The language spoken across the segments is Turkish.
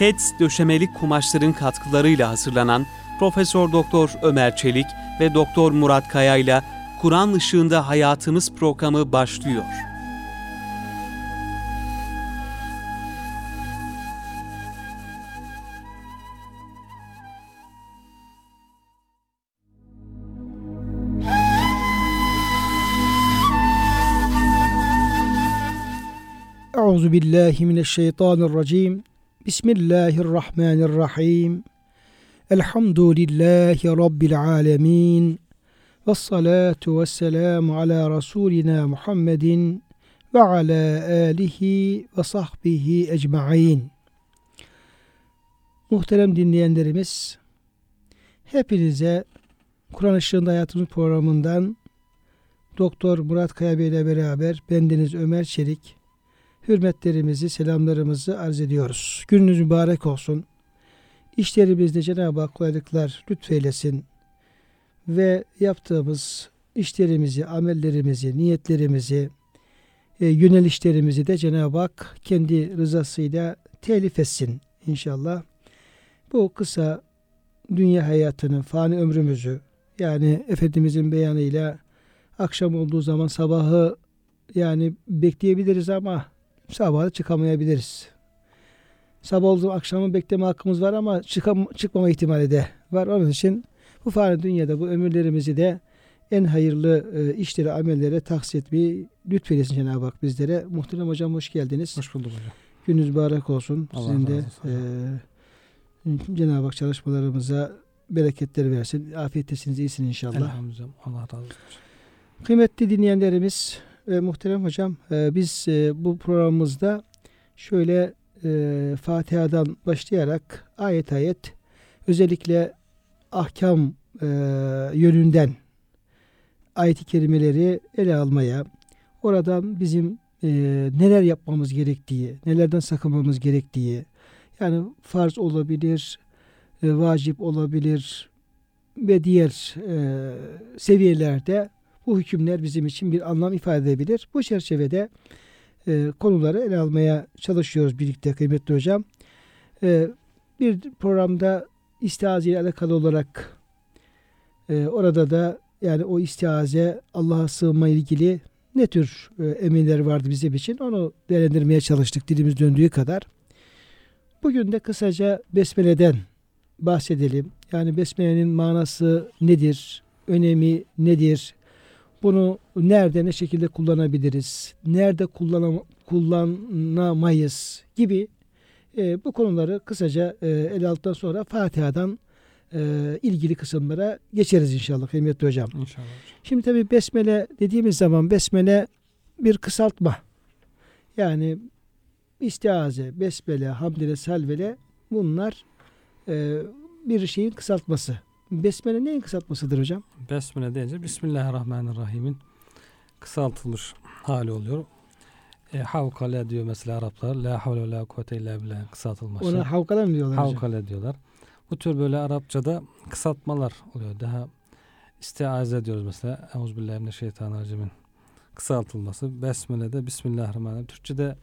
Keds döşemelik kumaşların katkılarıyla hazırlanan Profesör Doktor Ömer Çelik ve Doktor Murat Kaya ile Kur'an ışığında hayatımız programı başlıyor. Euzu billahi mineşşeytanirracim. Bismillahirrahmanirrahim. Elhamdülillahi rabbil alamin. Ves salatu vesselamu ala rasulina Muhammedin ve ala alihi ve sahbihi ecmaîn. Muhterem dinleyenlerimiz, hepinize Kur'an Işığında Hayatımız programından Doktor Murat Kaya Bey ile beraber bendeniz Ömer Çelik hürmetlerimizi, selamlarımızı arz ediyoruz. Gününüz mübarek olsun. İşlerimizde Cenab-ı Hak kolaylıklar lütfeylesin ve yaptığımız işlerimizi, amellerimizi, niyetlerimizi, e, yönelişlerimizi de Cenab-ı Hak kendi rızasıyla telif etsin inşallah. Bu kısa dünya hayatını, fani ömrümüzü yani Efendimizin beyanıyla akşam olduğu zaman sabahı yani bekleyebiliriz ama sabahı çıkamayabiliriz. Sabah olduğu akşamı bekleme hakkımız var ama çıkam çıkmama ihtimali de var. Onun için bu fani dünyada bu ömürlerimizi de en hayırlı e, işlere, amellere tahsis etmeyi lütfeylesin Cenab-ı Hak bizlere. Muhterem hocam hoş geldiniz. Hoş bulduk hocam. Gününüz mübarek olsun. Allah Sizin de e, Cenab-ı Hak çalışmalarımıza bereketler versin. Afiyettesiniz, iyisin inşallah. Elhamdülillah. Allah razı olsun. Kıymetli dinleyenlerimiz, e, muhterem hocam, e, biz e, bu programımızda şöyle e, Fatiha'dan başlayarak ayet ayet özellikle ahkam e, yönünden ayet-i kerimeleri ele almaya, oradan bizim e, neler yapmamız gerektiği, nelerden sakınmamız gerektiği, yani farz olabilir, e, vacip olabilir ve diğer e, seviyelerde bu hükümler bizim için bir anlam ifade edebilir. Bu çerçevede e, konuları ele almaya çalışıyoruz birlikte kıymetli hocam. E, bir programda istiaze ile alakalı olarak e, orada da yani o istiaze Allah'a sığınma ilgili ne tür e, emirler vardı bizim için onu değerlendirmeye çalıştık dilimiz döndüğü kadar. Bugün de kısaca Besmele'den bahsedelim. Yani Besmele'nin manası nedir? Önemi nedir? Bunu nerede ne şekilde kullanabiliriz? Nerede kullanam kullanamayız gibi e, bu konuları kısaca e, ele aldıktan sonra Fatiha'dan e, ilgili kısımlara geçeriz inşallah kıymetli hocam. İnşallah. Şimdi tabi besmele dediğimiz zaman besmele bir kısaltma. Yani istiaze, besmele, hamdele, salvele bunlar e, bir şeyin kısaltması. Besmele neyin kısaltmasıdır hocam? Besmele deyince Bismillahirrahmanirrahim'in kısaltılmış hali oluyor. E, havkale diyor mesela Araplar. La havle ve la kuvvete illa billah kısaltılması. Ona havkala mı diyorlar hocam? Havkale diyorlar. Bu tür böyle Arapçada kısaltmalar oluyor. Daha istiaze diyoruz mesela. Euzubillahimineşşeytanirracim'in kısaltılması. Besmele'de Bismillahirrahmanirrahim. Türkçe'de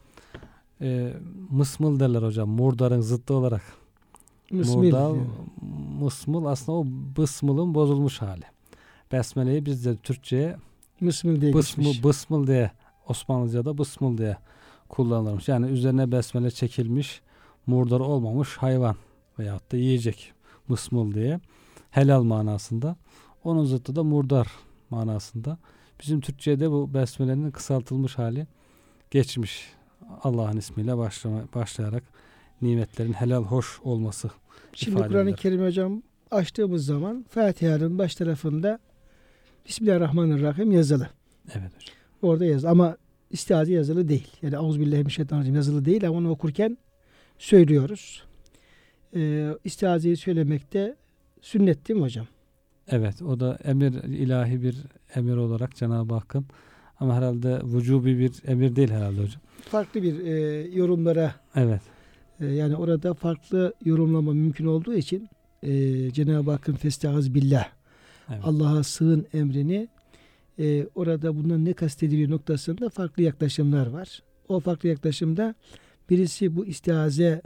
e, mısmıl derler hocam. Murdarın zıttı olarak. Müsmil Murdar, diyor. mısmıl aslında o bısmılın bozulmuş hali. Besmele'yi biz de Türkçe'ye Müsmil diye bısmıl, geçmiş. bısmıl diye Osmanlıca'da bısmıl diye kullanılmış. Yani üzerine besmele çekilmiş murdar olmamış hayvan veyahut da yiyecek bısmıl diye helal manasında. Onun zıttı da murdar manasında. Bizim Türkçe'de bu besmelenin kısaltılmış hali geçmiş. Allah'ın ismiyle başlama, başlayarak nimetlerin helal hoş olması Şimdi Kur'an-ı. Kerim hocam açtığımız zaman Fatiha'nın baş tarafında Bismillahirrahmanirrahim yazılı. Evet hocam. Orada yaz ama istiaze yazılı değil. Yani Euzubillahimineşşeytanirracim yazılı değil ama onu okurken söylüyoruz. Ee, istiazeyi söylemekte sünnet değil mi hocam? Evet o da emir ilahi bir emir olarak Cenab-ı Hakk'ın ama herhalde vücubi bir emir değil herhalde hocam. Farklı bir e, yorumlara Evet. E, yani orada farklı yorumlama mümkün olduğu için e, Cenab-ı Hakk'ın festağız billah evet. Allah'a sığın emrini e, orada bundan ne kastediliyor noktasında farklı yaklaşımlar var. O farklı yaklaşımda birisi bu istiaze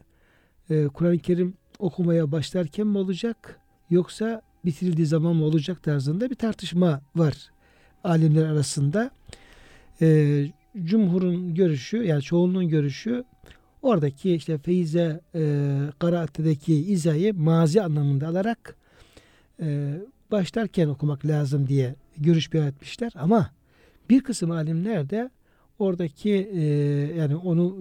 e, Kur'an-ı Kerim okumaya başlarken mi olacak yoksa bitirildiği zaman mı olacak tarzında bir tartışma var alimler arasında. E, Cumhurun görüşü yani çoğunluğun görüşü oradaki işte feize e, karaattedeki izayı mazi anlamında alarak e, başlarken okumak lazım diye görüş beyan etmişler ama bir kısım alimler de oradaki e, yani onu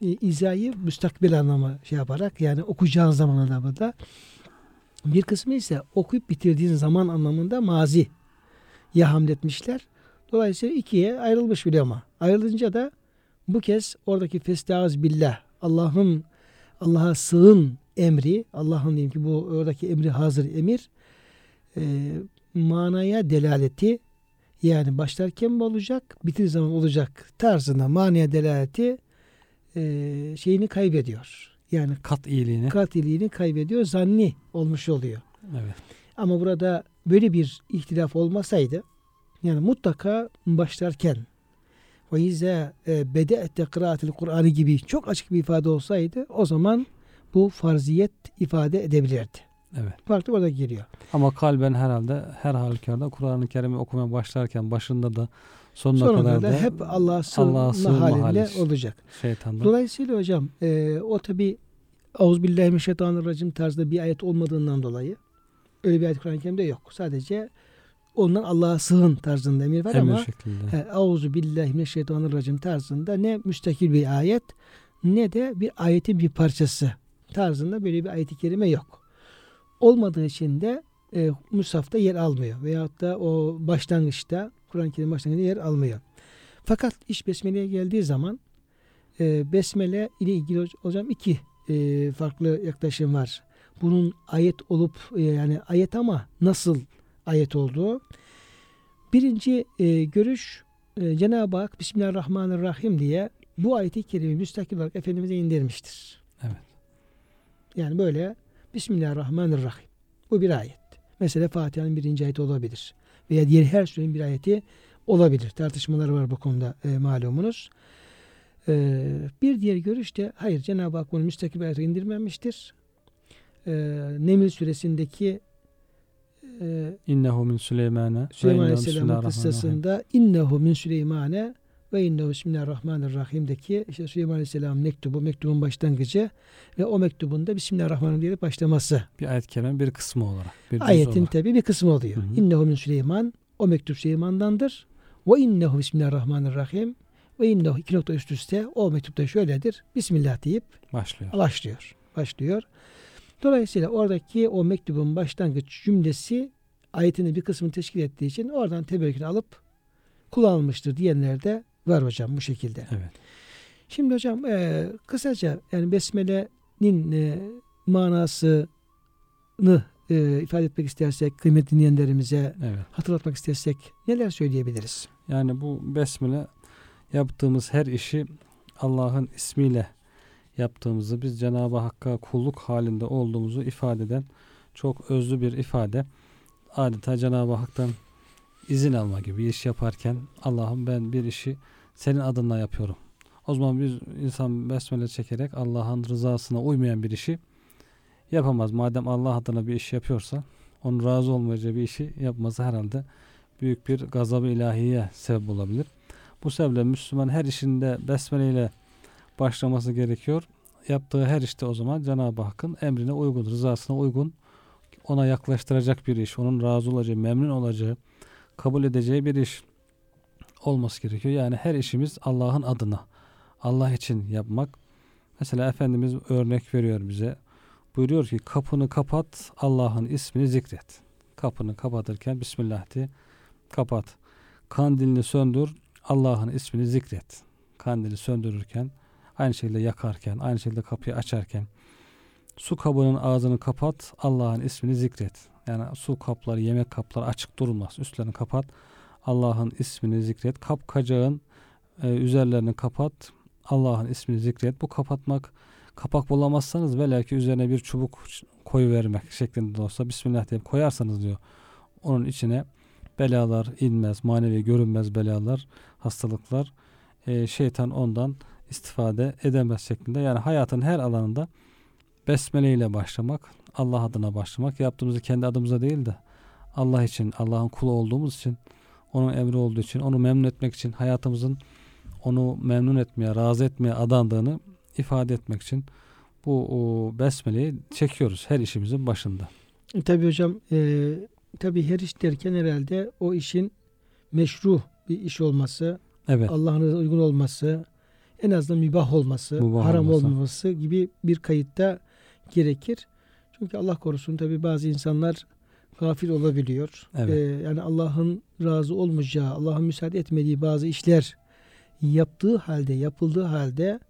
e, izayı müstakbel anlamı şey yaparak yani okuyacağın zaman anlamında bir kısmı ise okuyup bitirdiğin zaman anlamında mazi ya hamletmişler. Dolayısıyla ikiye ayrılmış bile ama. Ayrılınca da bu kez oradaki festağız billah Allah'ın Allah'a sığın emri Allah'ın diyeyim ki bu oradaki emri hazır emir e, manaya delaleti yani başlarken mi olacak bitir zaman olacak tarzında manaya delaleti e, şeyini kaybediyor. Yani Kat iyiliğini. katiliğini kaybediyor zanni olmuş oluyor. Evet. Ama burada böyle bir ihtilaf olmasaydı yani mutlaka başlarken ve izâ e, bede'te kıraatil Kur'an'ı gibi çok açık bir ifade olsaydı o zaman bu farziyet ifade edebilirdi. Evet. Farklı orada geliyor. Ama kalben herhalde her halükarda Kur'an-ı Kerim'i okumaya başlarken başında da sonuna Sonunda kadar da da hep Allah'a sığınma sığınma halinde hali. olacak. şeytandan. Dolayısıyla hocam e, o tabi Euzubillahimineşşeytanirracim tarzda bir ayet olmadığından dolayı öyle bir ayet Kur'an-ı Kerim'de yok. Sadece ondan Allah'a sığın tarzında emir var Emir ama şeklinde. He, Auzu billahi mineşşeytanirracim tarzında ne müstakil bir ayet ne de bir ayetin bir parçası tarzında böyle bir ayet-i kerime yok. Olmadığı için de e, Musaf'ta yer almıyor. Veyahut da o başlangıçta Kur'an-ı Kerim başlangıçta yer almıyor. Fakat iş Besmele'ye geldiği zaman e, Besmele ile ilgili hoc- hocam iki e, farklı yaklaşım var. Bunun ayet olup e, yani ayet ama nasıl ayet olduğu. Birinci e, görüş e, Cenab-ı Hak Bismillahirrahmanirrahim diye bu ayeti kerime müstakil olarak Efendimiz'e indirmiştir. Evet. Yani böyle Bismillahirrahmanirrahim. Bu bir ayet. Mesela Fatiha'nın birinci ayeti olabilir. Veya diğer her surenin bir ayeti olabilir. Tartışmalar var bu konuda e, malumunuz. E, bir diğer görüş de hayır Cenab-ı Hak bunu müstakil bir ayete indirmemiştir. E, Neml suresindeki İnnehu min Süleymane. Süleyman Aleyhisselam'ın kıssasında innehu min Süleymane ve innehu bismillahirrahmanirrahim'deki işte Süleyman Aleyhisselam mektubu, mektubun başlangıcı ve o mektubun da Bismillahirrahmanirrahim diyerek başlaması. Bir ayet kerimenin bir kısmı olarak. Bir Ayetin olarak. tabi bir kısmı oluyor. Hı hı. İnnehu min Süleyman o mektup Süleyman'dandır. Ve innehu bismillahirrahmanirrahim ve innehu iki nokta üst üste o mektupta şöyledir. Bismillah deyip Başlıyor. başlıyor. Başlıyor. Dolayısıyla oradaki o mektubun başlangıç cümlesi ayetinin bir kısmını teşkil ettiği için oradan teberrükünü alıp kullanılmıştır diyenler de var hocam bu şekilde. Evet. Şimdi hocam e, kısaca yani Besmele'nin e, manasını e, ifade etmek istersek kıymetli dinleyenlerimize Evet. hatırlatmak istersek neler söyleyebiliriz? Yani bu besmele yaptığımız her işi Allah'ın ismiyle yaptığımızı biz Cenab-ı Hakk'a kulluk halinde olduğumuzu ifade eden çok özlü bir ifade. Adeta Cenab-ı Hak'tan izin alma gibi iş yaparken Allah'ım ben bir işi senin adına yapıyorum. O zaman bir insan besmele çekerek Allah'ın rızasına uymayan bir işi yapamaz. Madem Allah adına bir iş yapıyorsa onun razı olmayacağı bir işi yapması herhalde büyük bir gazabı ilahiye sebep olabilir. Bu sebeple Müslüman her işinde besmele ile başlaması gerekiyor. Yaptığı her işte o zaman Cenab-ı Hakk'ın emrine uygun, rızasına uygun, ona yaklaştıracak bir iş, onun razı olacağı, memnun olacağı, kabul edeceği bir iş olması gerekiyor. Yani her işimiz Allah'ın adına, Allah için yapmak. Mesela Efendimiz örnek veriyor bize. Buyuruyor ki kapını kapat, Allah'ın ismini zikret. Kapını kapatırken Bismillah de kapat. Kandilini söndür, Allah'ın ismini zikret. Kandili söndürürken, aynı şekilde yakarken, aynı şekilde kapıyı açarken, su kabının ağzını kapat, Allah'ın ismini zikret. Yani su kapları, yemek kapları açık durmaz. Üstlerini kapat, Allah'ın ismini zikret. Kap kacağın e, üzerlerini kapat, Allah'ın ismini zikret. Bu kapatmak, kapak bulamazsanız belki üzerine bir çubuk koyu vermek şeklinde de olsa Bismillah deyip koyarsanız diyor. Onun içine belalar inmez, manevi görünmez belalar, hastalıklar, e, şeytan ondan istifade edemez şeklinde. Yani hayatın her alanında Besmele ile başlamak, Allah adına başlamak. Yaptığımızı kendi adımıza değil de Allah için, Allah'ın kulu olduğumuz için, onun emri olduğu için, onu memnun etmek için, hayatımızın onu memnun etmeye, razı etmeye adandığını ifade etmek için bu o, besmeleyi çekiyoruz her işimizin başında. E, tabii hocam e, tabii her iş derken herhalde o işin meşru bir iş olması, Evet. Allah'ın uygun olması, en azından mübah olması, Mübah haram olması. olmaması gibi bir kayıtta gerekir. Çünkü Allah korusun tabii bazı insanlar gafil olabiliyor. Evet. Ee, yani Allah'ın razı olmayacağı, Allah'ın müsaade etmediği bazı işler yaptığı halde, yapıldığı halde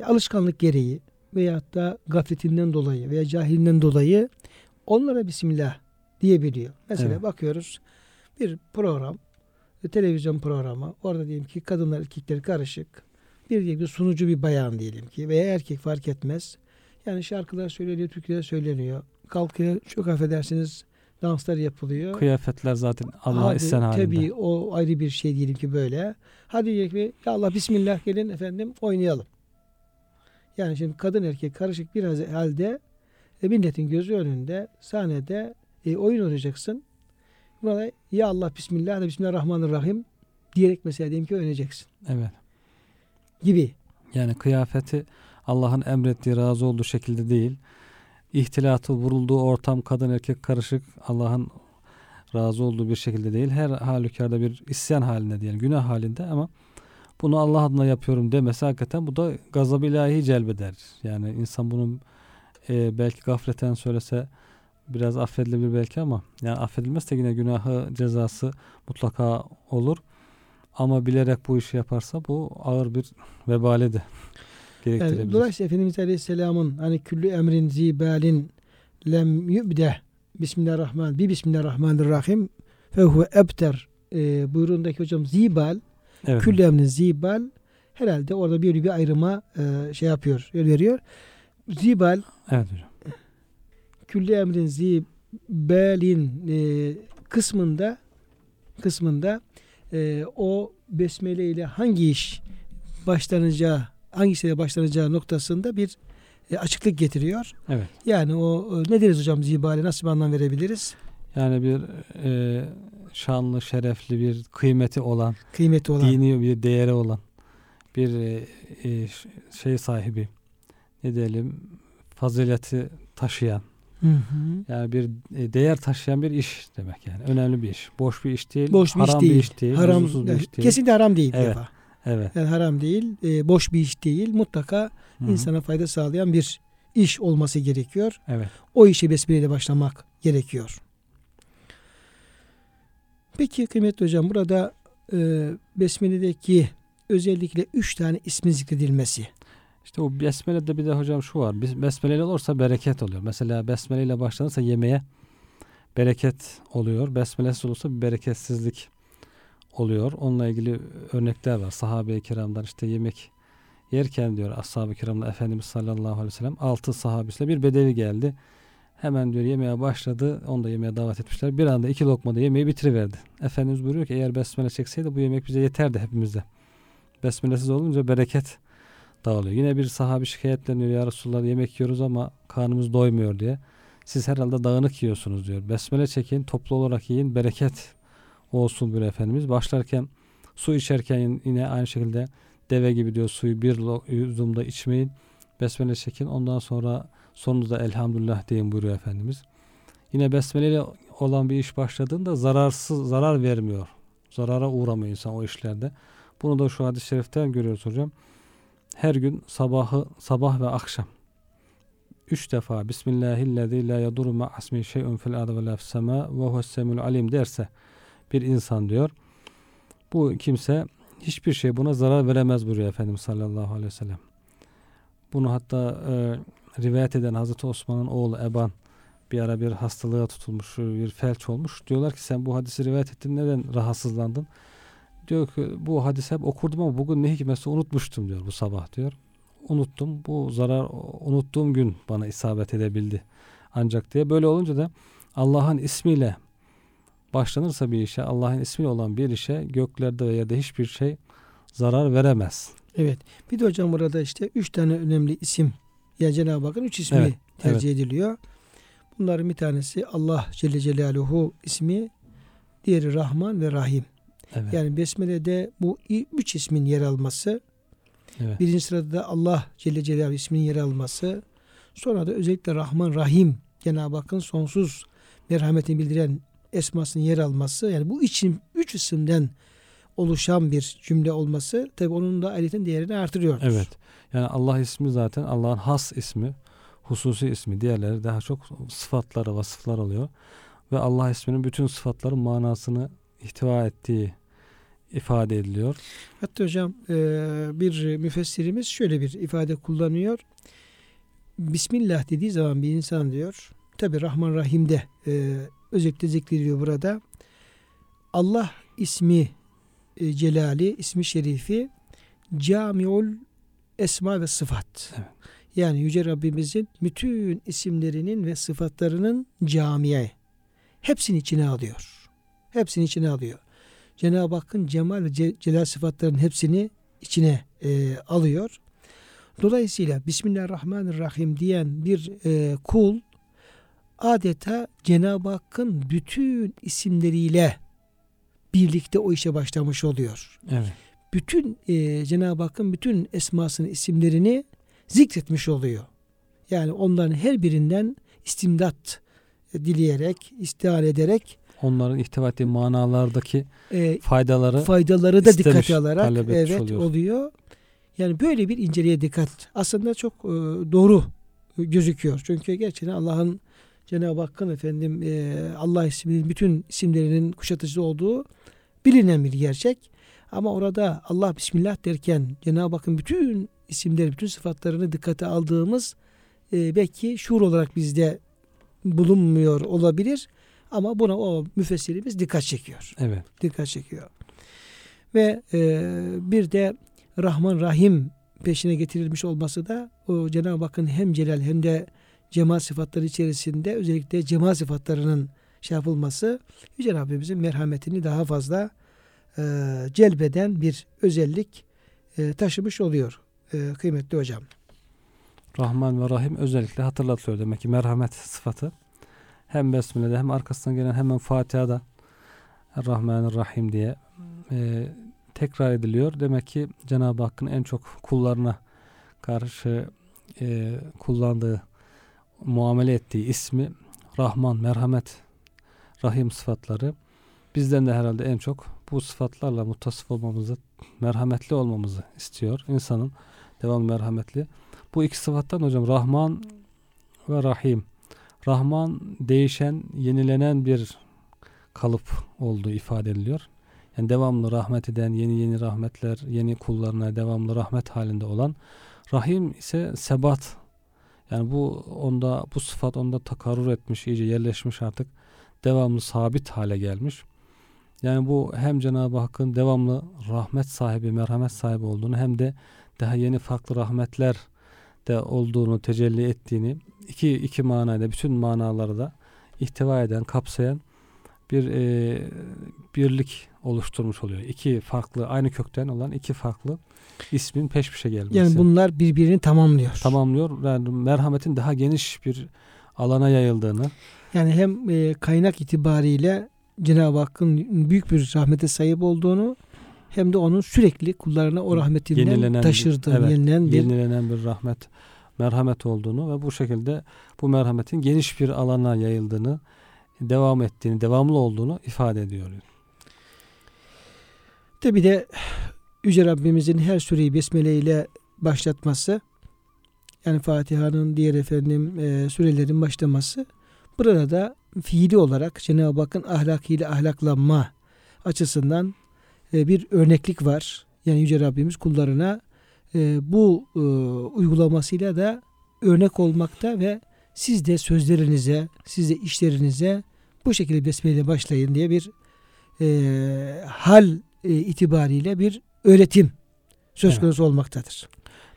e, alışkanlık gereği veyahut da gafletinden dolayı veya cahilinden dolayı onlara Bismillah diyebiliyor. Mesela Evet. bakıyoruz bir program, e, televizyon programı, orada diyelim ki kadınlar erkekler karışık, bir diyelim ki sunucu bir bayan diyelim ki veya erkek fark etmez. Yani şarkılar söyleniyor, türküler söyleniyor. Kalkıyor, çok affedersiniz danslar yapılıyor. Kıyafetler zaten Allah isten halinde. Tabii o ayrı bir şey diyelim ki böyle. Hadi diyelim ki ya Allah bismillah gelin efendim oynayalım. Yani şimdi kadın erkek karışık bir halde e, milletin gözü önünde sahnede e, oyun oynayacaksın. Burada ya Allah bismillah da bismillahirrahmanirrahim diyerek mesela diyelim ki oynayacaksın Evet. Gibi. Yani kıyafeti Allah'ın emrettiği, razı olduğu şekilde değil. İhtilatı, vurulduğu ortam kadın erkek karışık Allah'ın razı olduğu bir şekilde değil. Her halükarda bir isyan halinde diyelim, günah halinde ama bunu Allah adına yapıyorum demesi hakikaten bu da gazab-ı ilahi celbeder. Yani insan bunun e, belki gafleten söylese biraz affedilebilir belki ama yani affedilmezse yine günahı cezası mutlaka olur. Ama bilerek bu işi yaparsa bu ağır bir vebale de gerektirebilir. Yani dolayısıyla Efendimiz Aleyhisselam'ın hani küllü emrin zibalin lem yübde Bismillahirrahmanirrahim bir Bismillahirrahmanirrahim fe huve ebter e, buyruğundaki hocam zibal evet. Küllü emrin zibal herhalde orada bir bir ayrıma e, şey yapıyor, veriyor. Zibal Evet hocam. küllü emrin zibalin e, kısmında kısmında e, o besmele ile hangi iş başlanacağı hangisiyle başlanacağı noktasında bir e, açıklık getiriyor. Evet. Yani o e, ne deriz hocam zibale nasıl bir anlam verebiliriz? Yani bir e, şanlı, şerefli bir kıymeti olan, Kıymeti olan. dini bir değeri olan bir e, e, şey sahibi ne diyelim fazileti taşıyan Hı hı. yani bir e, değer taşıyan bir iş demek yani önemli bir iş boş bir iş değil Boş bir haram iş değil. bir iş değil haram, lüzumsuz bir iş değil Kesinlikle haram değil. Evet. defa. evet Yani haram değil, e, boş bir iş değil. Mutlaka hı. insana fayda sağlayan bir iş olması gerekiyor. evet O işe besmeleyle başlamak gerekiyor. Peki kıymetli hocam burada e, besmeledeki özellikle üç tane ismin zikredilmesi. İşte o besmele'de bir de hocam şu var. Besmeleyle olursa bereket oluyor. Mesela besmele ile başlanırsa yemeğe bereket oluyor. Besmelesiz olursa bir bereketsizlik oluyor. Onunla ilgili örnekler var. Sahabe-i kiramdan işte yemek yerken diyor ashab-ı kiramla Efendimiz sallallahu aleyhi ve sellem altı sahabesiyle bir bedevi geldi. Hemen diyor yemeğe başladı. Onu da yemeğe davet etmişler. Bir anda iki lokmada yemeği bitiriverdi. Efendimiz buyuruyor ki eğer besmele çekseydi bu yemek bize yeterdi hepimize. Besmelesiz olunca bereket dağılıyor. Yine bir sahabi şikayetleniyor ya Resulullah yemek yiyoruz ama karnımız doymuyor diye. Siz herhalde dağınık yiyorsunuz diyor. Besmele çekin toplu olarak yiyin bereket olsun bir Efendimiz. Başlarken su içerken yine aynı şekilde deve gibi diyor suyu bir yudumda içmeyin. Besmele çekin ondan sonra sonunda elhamdülillah deyin buyuruyor Efendimiz. Yine besmele ile olan bir iş başladığında zararsız zarar vermiyor. Zarara uğramıyor insan o işlerde. Bunu da şu hadis-i şeriften görüyoruz hocam. Her gün sabahı sabah ve akşam üç defa Bismillahillezî la yadurru ma'asmi şey'un fil ardı ve la fis semâ ve huves alim derse bir insan diyor. Bu kimse hiçbir şey buna zarar veremez buyuruyor Efendimiz sallallahu aleyhi ve sellem. Bunu hatta e, rivayet eden Hazreti Osman'ın oğlu Eban bir ara bir hastalığa tutulmuş, bir felç olmuş. Diyorlar ki sen bu hadisi rivayet ettin neden rahatsızlandın? Diyor ki bu hadisi hep okurdum ama bugün ne hikmetse unutmuştum diyor bu sabah diyor. Unuttum. Bu zarar unuttuğum gün bana isabet edebildi. Ancak diye böyle olunca da Allah'ın ismiyle başlanırsa bir işe, Allah'ın ismiyle olan bir işe göklerde ve yerde hiçbir şey zarar veremez. Evet. Bir de hocam burada işte üç tane önemli isim. Ya Cenab-ı Hakk'ın üç ismi Evet. tercih ediliyor. Bunların bir tanesi Allah Celle Celaluhu ismi, diğeri Rahman ve Rahim. Evet. Yani Besmele'de bu üç ismin yer alması, evet. birinci sırada da Allah Celle Celaluhu isminin yer alması, sonra da özellikle Rahman Rahim Cenab-ı Hakk'ın sonsuz merhametini bildiren esmasının yer alması, yani bu için üç isimden oluşan bir cümle olması tabi onun da ayetin değerini artırıyor. Evet. Yani Allah ismi zaten Allah'ın has ismi, hususi ismi. Diğerleri daha çok sıfatları, vasıflar oluyor. Ve Allah isminin bütün sıfatların manasını ihtiva ettiği ifade ediliyor. Hatta hocam e, bir müfessirimiz şöyle bir ifade kullanıyor. Bismillah dediği zaman bir insan diyor. Tabi Rahman Rahim'de e, özellikle zikrediliyor burada. Allah ismi e, celali, ismi şerifi camiul esma ve sıfat. Evet. Yani Yüce Rabbimizin bütün isimlerinin ve sıfatlarının camiye hepsini içine alıyor. Hepsini içine alıyor. Cenab-ı Hakk'ın cemal ve ce- celal sıfatlarının hepsini içine e, alıyor. Dolayısıyla Bismillahirrahmanirrahim diyen bir e, kul adeta Cenab-ı Hakk'ın bütün isimleriyle birlikte o işe başlamış oluyor. Evet. Bütün e, Cenab-ı Hakk'ın bütün esmasını, isimlerini zikretmiş oluyor. Yani onların her birinden istimdat dileyerek, istihar ederek Onların ihtiva ettiği manalardaki e, faydaları faydaları da istemiş, dikkate alarak evet oluyor. oluyor. Yani böyle bir inceliğe dikkat aslında çok e, doğru gözüküyor. Çünkü gerçekten Allah'ın Cenab-ı Hakk'ın efendim e, Allah isminin bütün isimlerinin kuşatıcı olduğu bilinen bir gerçek. Ama orada Allah Bismillah derken Cenab-ı Hakk'ın bütün isimleri, bütün sıfatlarını dikkate aldığımız e, belki şuur olarak bizde bulunmuyor olabilir. Ama buna o müfessirimiz dikkat çekiyor evet. dikkat çekiyor. Ve e, bir de Rahman Rahim peşine getirilmiş olması da o Cenab-ı Hakk'ın hem celal hem de cemal sıfatları içerisinde özellikle cemal sıfatlarının şey yapılması Yüce Rabbimizin merhametini daha fazla e, celbeden bir özellik e, taşımış oluyor e, kıymetli hocam. Rahman ve Rahim özellikle hatırlatılıyor demek ki merhamet sıfatı. Hem Besmele'de hem arkasından gelen hemen Fatiha'da Rahman Rahim diye e, tekrar ediliyor. Demek ki Cenab-ı Hakk'ın en çok kullarına karşı e, kullandığı muamele ettiği ismi Rahman, merhamet, Rahim sıfatları bizden de herhalde en çok bu sıfatlarla muttasıf olmamızı, merhametli olmamızı istiyor. İnsanın devamlı merhametli. Bu iki sıfattan hocam Rahman ve Rahim. Rahman değişen, yenilenen bir kalıp olduğu ifade ediliyor. Yani devamlı rahmet eden, yeni yeni rahmetler, yeni kullarına devamlı rahmet halinde olan. Rahim ise sebat. Yani bu onda bu sıfat onda takarrur etmiş, iyice yerleşmiş artık. Devamlı sabit hale gelmiş. Yani bu hem Cenab-ı Hakk'ın devamlı rahmet sahibi, merhamet sahibi olduğunu hem de daha yeni farklı rahmetler de olduğunu, tecelli ettiğini iki, iki manayla bütün manaları da ihtiva eden, kapsayan bir e, birlik oluşturmuş oluyor. İki farklı, aynı kökten olan iki farklı ismin peş peşe gelmesi. Yani bunlar birbirini tamamlıyor. tamamlıyor. Yani merhametin daha geniş bir alana yayıldığını, Yani hem e, kaynak itibariyle Cenab-ı Hakk'ın büyük bir rahmete sahip olduğunu hem de onun sürekli kullarına o rahmetinden Yenilenen taşırdığı, evet, yenilenen bir yenilenen bir rahmet, merhamet olduğunu ve bu şekilde bu merhametin geniş bir alana yayıldığını, devam ettiğini, devamlı olduğunu ifade ediyor. Tabi de Yüce Rabbimizin her sureyi besmele ile başlatması yani Fatiha'nın diğer efendim e, surelerin başlaması burada da fiili olarak Cenab-ı Hakk'ın ahlakıyla ahlaklanma açısından e, bir örneklik var. Yani Yüce Rabbimiz kullarına bu e, uygulamasıyla da örnek olmakta ve siz de sözlerinize, siz de işlerinize bu şekilde besmele başlayın diye bir e, hal e, itibariyle bir öğretim söz Evet. konusu olmaktadır.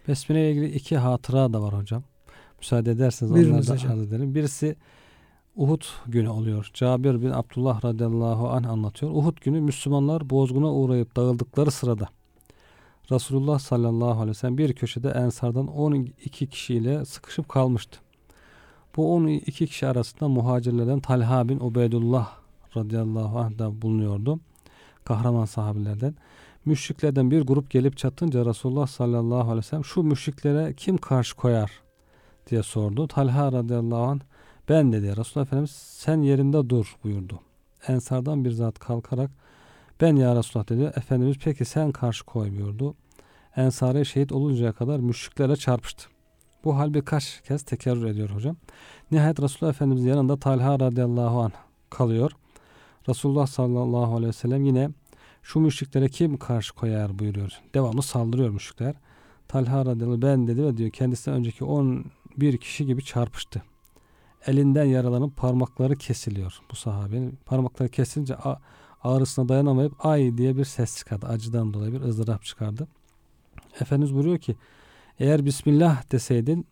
Besmele ile ilgili iki hatıra da var hocam. Müsaade ederseniz onları da hocam. edelim. Birisi Uhud günü oluyor. Cabir bin Abdullah radıyallahu anh anlatıyor. Uhud günü Müslümanlar bozguna uğrayıp dağıldıkları sırada Resulullah sallallahu aleyhi ve sellem bir köşede Ensardan 12 kişiyle sıkışıp kalmıştı. Bu 12 kişi arasında muhacirlerden Talha bin Ubeydullah radıyallahu anh da bulunuyordu. Kahraman sahabilerden. Müşriklerden bir grup gelip çatınca Resulullah sallallahu aleyhi ve sellem şu müşriklere kim karşı koyar diye sordu. Talha radıyallahu anh ben dedi. Resulullah Efendimiz sen yerinde dur buyurdu. Ensardan bir zat kalkarak ben ya Resulullah dedi. Efendimiz peki sen karşı koy buyurdu. Ensari şehit oluncaya kadar müşriklere çarpıştı. Bu hal birkaç kez tekerrür ediyor hocam. Nihayet Resulullah Efendimizin yanında Talha radıyallahu anh kalıyor. Resulullah sallallahu aleyhi ve sellem yine şu müşriklere kim karşı koyar buyuruyor. Devamlı saldırıyor müşrikler. Talha radıyallahu ben dedi ve diyor kendisinden önceki 11 kişi gibi çarpıştı. Elinden yaralanıp parmakları kesiliyor bu sahabenin. Parmakları kesilince ağrısına dayanamayıp ay diye bir ses çıkardı. Acıdan dolayı bir ızdırap çıkardı. Efendimiz buyuruyor ki eğer Bismillah deseydin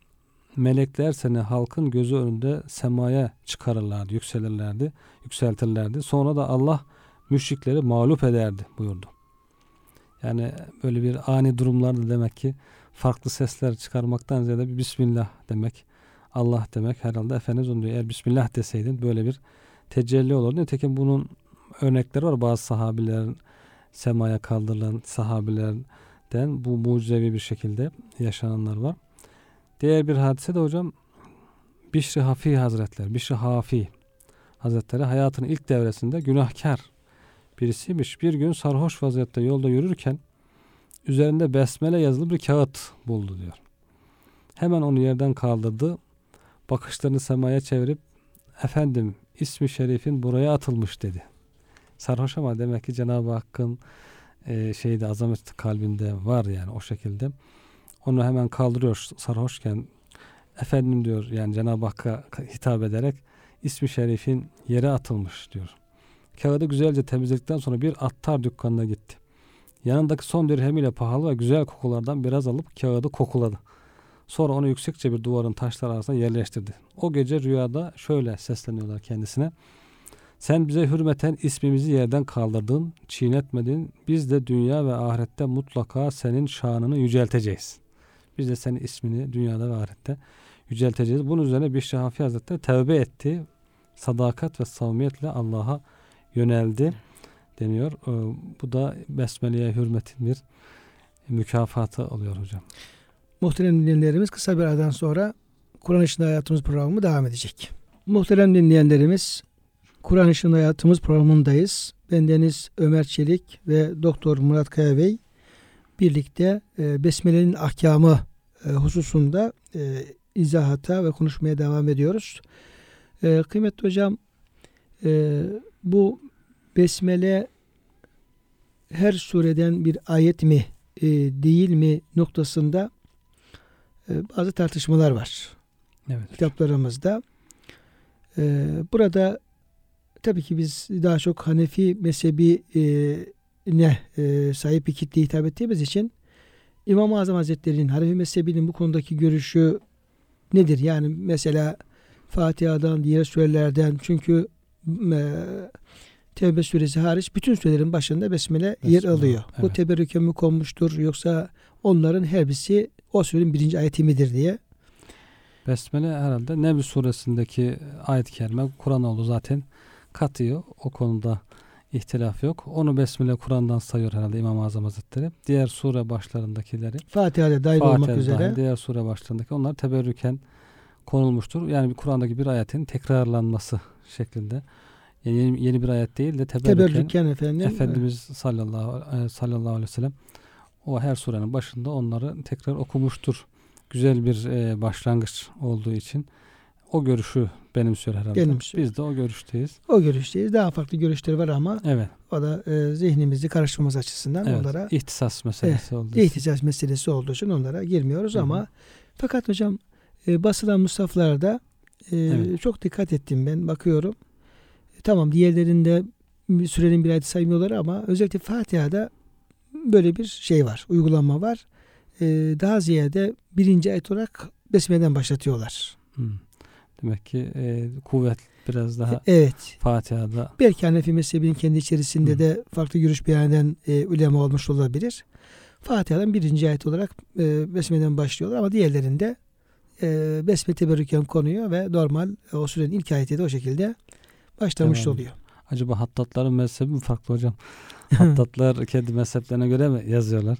melekler seni halkın gözü önünde semaya çıkarırlardı, yükselirlerdi, yükseltirlerdi. Sonra da Allah müşrikleri mağlup ederdi buyurdu. Yani böyle bir ani durumlarda demek ki farklı sesler çıkarmaktan ziyade bir Bismillah demek, Allah demek herhalde Efendimiz onu diyor. Eğer Bismillah deseydin böyle bir tecelli olur. Nitekim bunun örnekleri var. Bazı sahabilerin semaya kaldırılan sahabilerden bu mucizevi bir şekilde yaşananlar var. Diğer bir hadise de hocam Bişri Hafi Hazretleri, Bişri Hafi Hazretleri hayatının ilk devresinde günahkar birisiymiş. Bir gün sarhoş vaziyette yolda yürürken üzerinde besmele yazılı bir kağıt buldu diyor. Hemen onu yerden kaldırdı. Bakışlarını semaya çevirip efendim ismi şerifin buraya atılmış dedi. Sarhoş ama demek ki Cenab-ı Hakk'ın e, şeyde azamet kalbinde var yani o şekilde. Onu hemen kaldırıyor sarhoşken. Efendim diyor yani Cenab-ı Hakk'a hitap ederek ismi şerifin yere atılmış diyor. Kağıdı güzelce temizledikten sonra bir attar dükkanına gitti. Yanındaki son dirhemiyle pahalı ve güzel kokulardan biraz alıp kağıdı kokuladı. Sonra onu yüksekçe bir duvarın taşlar arasına yerleştirdi. O gece rüyada şöyle sesleniyorlar kendisine. Sen bize hürmeten ismimizi yerden kaldırdın, çiğnetmedin. Biz de dünya ve ahirette mutlaka senin şanını yücelteceğiz. Biz de senin ismini dünyada ve ahirette yücelteceğiz. Bunun üzerine bir Hafi Hazretleri tevbe etti. Sadakat ve samimiyetle Allah'a yöneldi deniyor. Ee, bu da Besmele'ye hürmetin bir mükafatı oluyor hocam. Muhterem dinleyenlerimiz kısa bir aradan sonra Kur'an Işığında Hayatımız programı devam edecek. Muhterem dinleyenlerimiz Kur'an Işığında Hayatımız programındayız. Bendeniz Ömer Çelik ve Doktor Murat Kaya Bey birlikte e, Besmele'nin ahkamı e, hususunda e, izahata ve konuşmaya devam ediyoruz. E, kıymetli hocam e, bu Besmele her sureden bir ayet mi e, değil mi noktasında e, bazı tartışmalar var. Evet. Kitaplarımızda. E, burada tabii ki biz daha çok Hanefi mezhebi e, ne e, sahip bir kitle hitap ettiğimiz için İmam-ı Azam Hazretleri'nin Hanefi mezhebinin bu konudaki görüşü nedir? Yani mesela Fatiha'dan, diğer surelerden çünkü e, Tevbe suresi hariç bütün surelerin başında besmele, besmele yer alıyor. Evet. Bu teberrüke mi konmuştur yoksa onların her birisi o surenin birinci ayeti midir diye. Besmele herhalde Nebi suresindeki ayet-i kerime Kur'an oldu zaten katıyor. O konuda ihtilaf yok. Onu Besmele Kur'an'dan sayıyor herhalde İmam-ı Azam Hazretleri. Diğer sure başlarındakileri Fatiha'da dahil Fatiha'da olmak üzere. Dahil, diğer sure başlarındaki onlar teberrüken konulmuştur. Yani Kur'an'daki bir ayetin tekrarlanması şeklinde. Yani yeni, yeni bir ayet değil de teberrüken, teberrüken efendim, Efendimiz sallallahu, e, sallallahu aleyhi ve sellem o her surenin başında onları tekrar okumuştur. Güzel bir e, başlangıç olduğu için o görüşü benimsiyor herhalde. Benimsiyor. Biz de o görüşteyiz. O görüşteyiz. Daha farklı görüşler var ama evet. o da e, zihnimizi karıştırmamız açısından evet. onlara ihtisas meselesi e, olduğu için. İhtisas meselesi olduğu için onlara girmiyoruz Hı-hı. ama fakat hocam e, basılan musaflarda e, evet. çok dikkat ettim ben bakıyorum. E, tamam diğerlerinde sürenin bir ayeti saymıyorlar ama özellikle Fatiha'da böyle bir şey var, uygulama var. E, daha ziyade birinci ayet olarak Besmele'den başlatıyorlar. Hmm. Demek ki e, kuvvet biraz daha evet. Fatiha'da. Belki Hanefi mezhebinin kendi içerisinde Hı. de farklı görüş beyan eden e, ulema olmuş olabilir. Fatiha'dan birinci ayet olarak e, Besmele'den başlıyorlar ama diğerlerinde e, besmele teberrüken konuyor ve normal e, o sürenin ilk ayeti de o şekilde başlamış Tamam. oluyor. Acaba hattatların mezhebi mi farklı hocam? Hattatlar kendi mezheplerine göre mi yazıyorlar?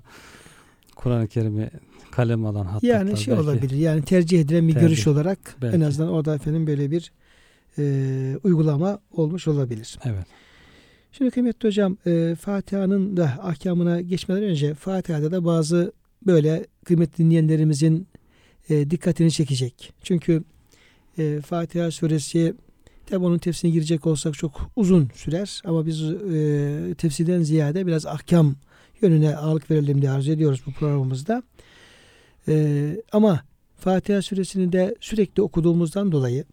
Kur'an-ı Kerim'i kalem alan hattatlar Yani şey belki. olabilir. Yani tercih edilen bir Tercih. görüş olarak en Belki. azından orada efendim böyle bir e, uygulama olmuş olabilir. Evet. Şimdi kıymetli hocam e, Fatiha'nın da ahkamına geçmeden önce Fatiha'da da bazı böyle kıymetli dinleyenlerimizin e, dikkatini çekecek. Çünkü e, Fatiha suresi tabi onun tefsirine girecek olsak çok uzun sürer ama biz e, tefsirden ziyade biraz ahkam yönüne ağırlık verelim diye arzu ediyoruz bu programımızda. E, ama Fatiha suresini de sürekli okuduğumuzdan dolayı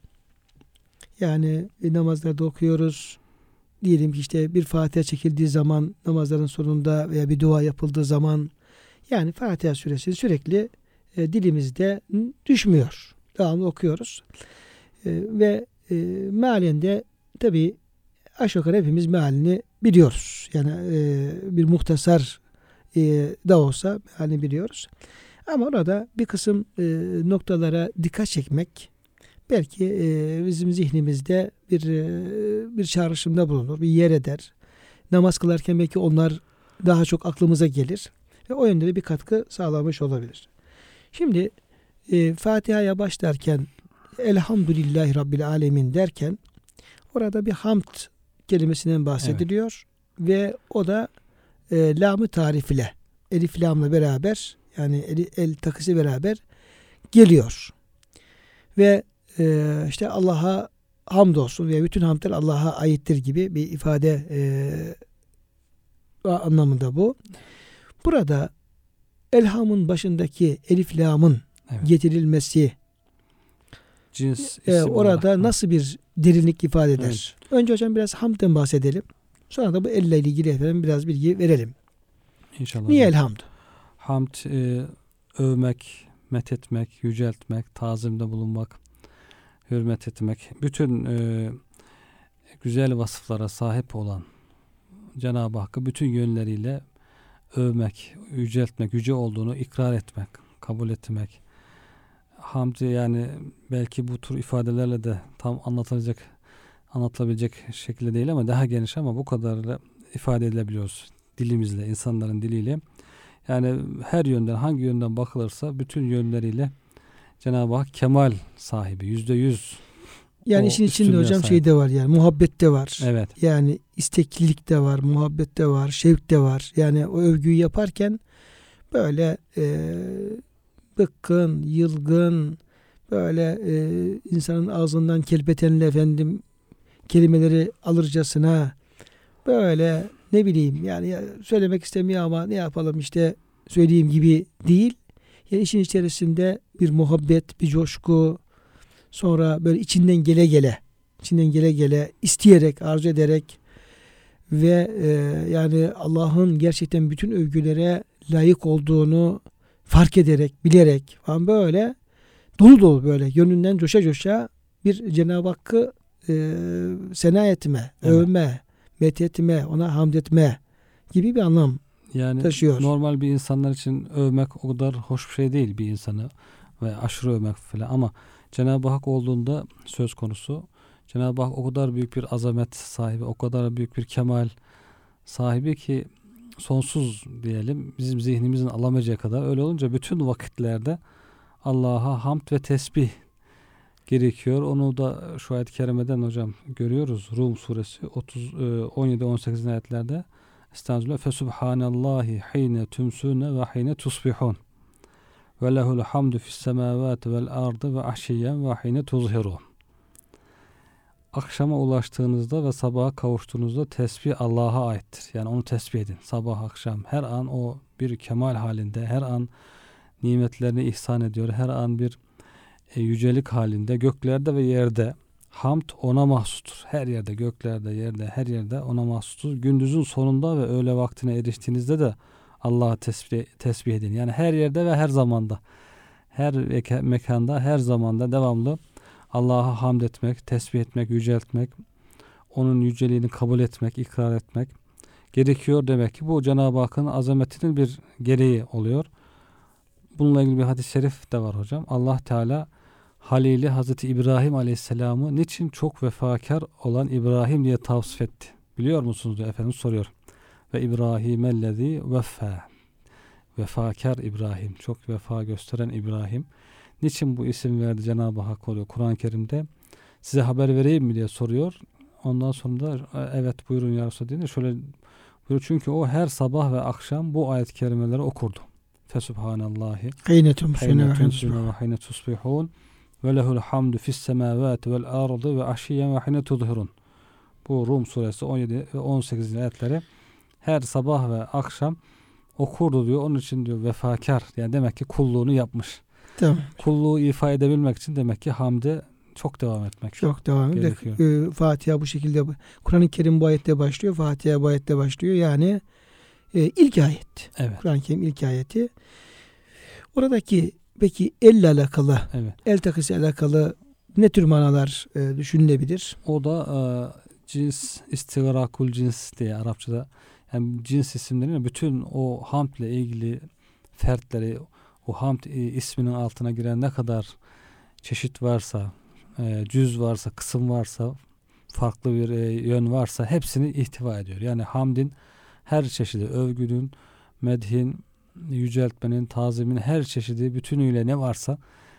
yani namazlarda okuyoruz, diyelim ki işte bir Fatiha çekildiği zaman namazların sonunda veya bir dua yapıldığı zaman yani Fatiha suresi sürekli e, dilimizde düşmüyor. Devamlı okuyoruz. E, ve e, mealinde tabi aşağı yukarı hepimiz mealini biliyoruz. Yani e, bir muhtasar e, da olsa mealini biliyoruz. Ama orada bir kısım e, noktalara dikkat çekmek belki e, bizim zihnimizde bir e, bir çağrışımda bulunur, bir yer eder. Namaz kılarken belki onlar daha çok aklımıza gelir ve o yönde de bir katkı sağlamış olabilir. Şimdi e, Fatiha'ya başlarken Elhamdülillahi Rabbil Alemin derken orada bir hamd kelimesinden bahsediliyor ve o da e, lamı tarif ile elif lamla beraber yani el, el takısı beraber geliyor. Ve e, işte Allah'a hamdolsun veya bütün hamdler Allah'a aittir gibi bir ifade e, anlamında bu. Burada elhamın başındaki elif lamın Evet. getirilmesi Cins e, orada olarak. nasıl bir derinlik ifade eder? Evet. Önce hocam biraz hamdden bahsedelim. Sonra da bu elle ilgili efendim biraz bilgi verelim. İnşallah. Niye elhamd? Hamd e, övmek, methetmek, yüceltmek, tazimde bulunmak, hürmet etmek. Bütün e, güzel vasıflara sahip olan Cenab-ı Hakk'ı bütün yönleriyle övmek, yüceltmek, yüce olduğunu ikrar etmek, kabul etmek. Hamd yani belki bu tür ifadelerle de tam anlatılacak anlatılabilecek şekilde değil ama daha geniş ama bu kadarıyla ifade edilebiliyoruz dilimizle, insanların diliyle. Yani her yönden hangi yönden bakılırsa bütün yönleriyle Cenab-ı Hak kemal sahibi yüzde yüz. Yani işin içinde hocam sahip. şey de var yani muhabbet de var. Evet. Yani isteklilik de var, muhabbet de var, şevk de var. Yani o övgüyü yaparken böyle e, bıkkın, yılgın, böyle e, insanın ağzından kelpetenle efendim kelimeleri alırcasına böyle ne bileyim yani ya söylemek istemiyor ama ne yapalım işte söyleyeyim gibi değil. Yani işin içerisinde bir muhabbet, bir coşku, sonra böyle içinden gele gele, içinden gele gele, isteyerek, arzu ederek ve e, yani Allah'ın gerçekten bütün övgülere layık olduğunu fark ederek, bilerek falan böyle dolu dolu böyle gönlünden coşa coşa bir Cenab-ı Hakk'ı e, sena etme, Evet. övme, methetme, ona hamd etme gibi bir anlam Yani taşıyor. normal bir insanlar için övmek o kadar hoş bir şey değil bir insanı ve aşırı övmek falan ama Cenab-ı Hak olduğunda söz konusu Cenab-ı Hak o kadar büyük bir azamet sahibi, o kadar büyük bir kemal sahibi ki sonsuz diyelim bizim zihnimizin alamayacağı kadar öyle olunca bütün vakitlerde Allah'a hamd ve tesbih gerekiyor. Onu da şu ayet-i kerimeden hocam görüyoruz. Rum suresi 30 17 18 ayetlerde Estağfirullah. Fesubhanallahi hine tümsune ve hine tusbihun. Ve lehul hamdu fis semavati vel ardı ve ahşiyen ve hine tuzhirun. Akşama ulaştığınızda ve sabaha kavuştuğunuzda tesbih Allah'a aittir. Yani onu tesbih edin. Sabah akşam her an o bir kemal halinde, her an nimetlerini ihsan ediyor. Her an bir e, yücelik halinde göklerde ve yerde hamd ona mahsustur. Her yerde göklerde yerde her yerde ona mahsustur. Gündüzün sonunda ve öğle vaktine eriştiğinizde de Allah'a tesbih, tesbih edin. Yani her yerde ve her zamanda her meka- mekanda her zamanda devamlı Allah'a hamd etmek, tesbih etmek, yüceltmek, onun yüceliğini kabul etmek, ikrar etmek gerekiyor demek ki bu Cenab-ı Hakk'ın azametinin bir gereği oluyor. bununla ilgili bir hadis-i şerif de var hocam. Allah Teala Halili Hazreti İbrahim Aleyhisselam'ı niçin çok vefakar olan İbrahim diye tavsif etti? Biliyor musunuz diye Efendimiz soruyor. Ve İbrahim ellezî veffa. Vefakar İbrahim. Çok vefa gösteren İbrahim. Niçin bu isim verdi Cenab-ı Hak oluyor Kur'an-ı Kerim'de? Size haber vereyim mi diye soruyor. Ondan sonra da evet buyurun ya Resulallah şöyle buyuruyor. Çünkü o her sabah ve akşam bu ayet-i kerimeleri okurdu. Fesubhanallahi Heyne tumsune ve Hayne heyne tumsune ve lehul hamdu fis semavati vel ardı ve aşiyen ve hayne tudhirun. Bu Rum suresi 17 ve 18. ayetleri her sabah ve akşam okurdu diyor. Onun için diyor vefakar. Yani demek ki kulluğunu yapmış. Tamam. Kulluğu ifa edebilmek için demek ki hamde çok devam etmek. Çok devam. Gerekiyor. Ee, Fatiha bu şekilde Kur'an-ı Kerim bu ayette başlıyor. Fatiha bu ayette başlıyor. Yani e, ilk ayet. Evet. Kur'an-ı Kerim ilk ayeti. Oradaki peki elle alakalı, Evet. el takısı alakalı ne tür manalar e, düşünülebilir? O da e, cins istigrakul cins diye Arapçada yani cins isimlerinin bütün o hamdle ilgili fertleri o hamd e, isminin altına giren ne kadar çeşit varsa e, cüz varsa kısım varsa farklı bir e, yön varsa hepsini ihtiva ediyor. Yani hamdin her çeşidi övgünün, medhin, yüceltmenin, tazimin her çeşidi bütünüyle ne varsa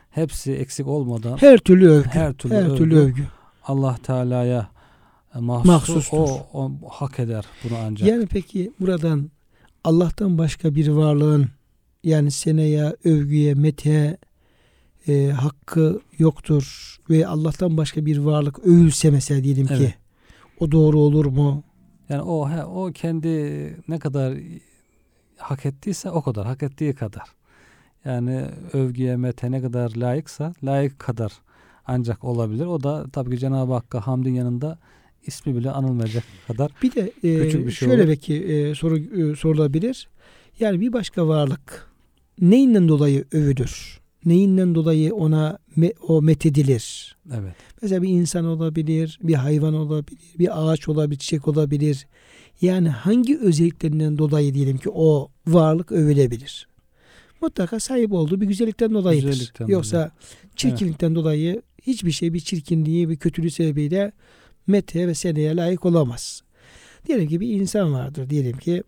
hepsi eksik olmadan Her türlü övgü. her türlü, her övgü, türlü övgü. Allah Teala'ya mahsus Mahsustur. o, o hak eder bunu ancak. Yani peki buradan Allah'tan başka bir varlığın yani seneye, övgüye, mete e, hakkı yoktur ve Allah'tan başka bir varlık övülse mesela diyelim ki Evet. o doğru olur mu? Yani o he- o kendi ne kadar hak ettiyse o kadar, hak ettiği kadar. Yani övgüye, mete ne kadar layıksa layık kadar ancak olabilir. O da tabii ki Cenab-ı Hakk'a hamdin yanında ismi bile anılmayacak kadar. Bir de e, Küçük bir şey şöyle olur. belki e, soru e, sorulabilir. Yani bir başka varlık neyinden dolayı övülür? Neyinden dolayı ona me- o methedilir? Evet. Mesela bir insan olabilir, bir hayvan olabilir, bir ağaç olabilir, çiçek olabilir. Yani hangi özelliklerinden dolayı diyelim ki o varlık övülebilir? Mutlaka sahip olduğu bir güzellikten dolayıdır. Güzellikten Yoksa dolayı. çirkinlikten dolayı hiçbir şey bir çirkinliği, bir kötülüğü sebebiyle mete ve seneye layık olamaz. Diyelim ki bir insan vardır diyelim ki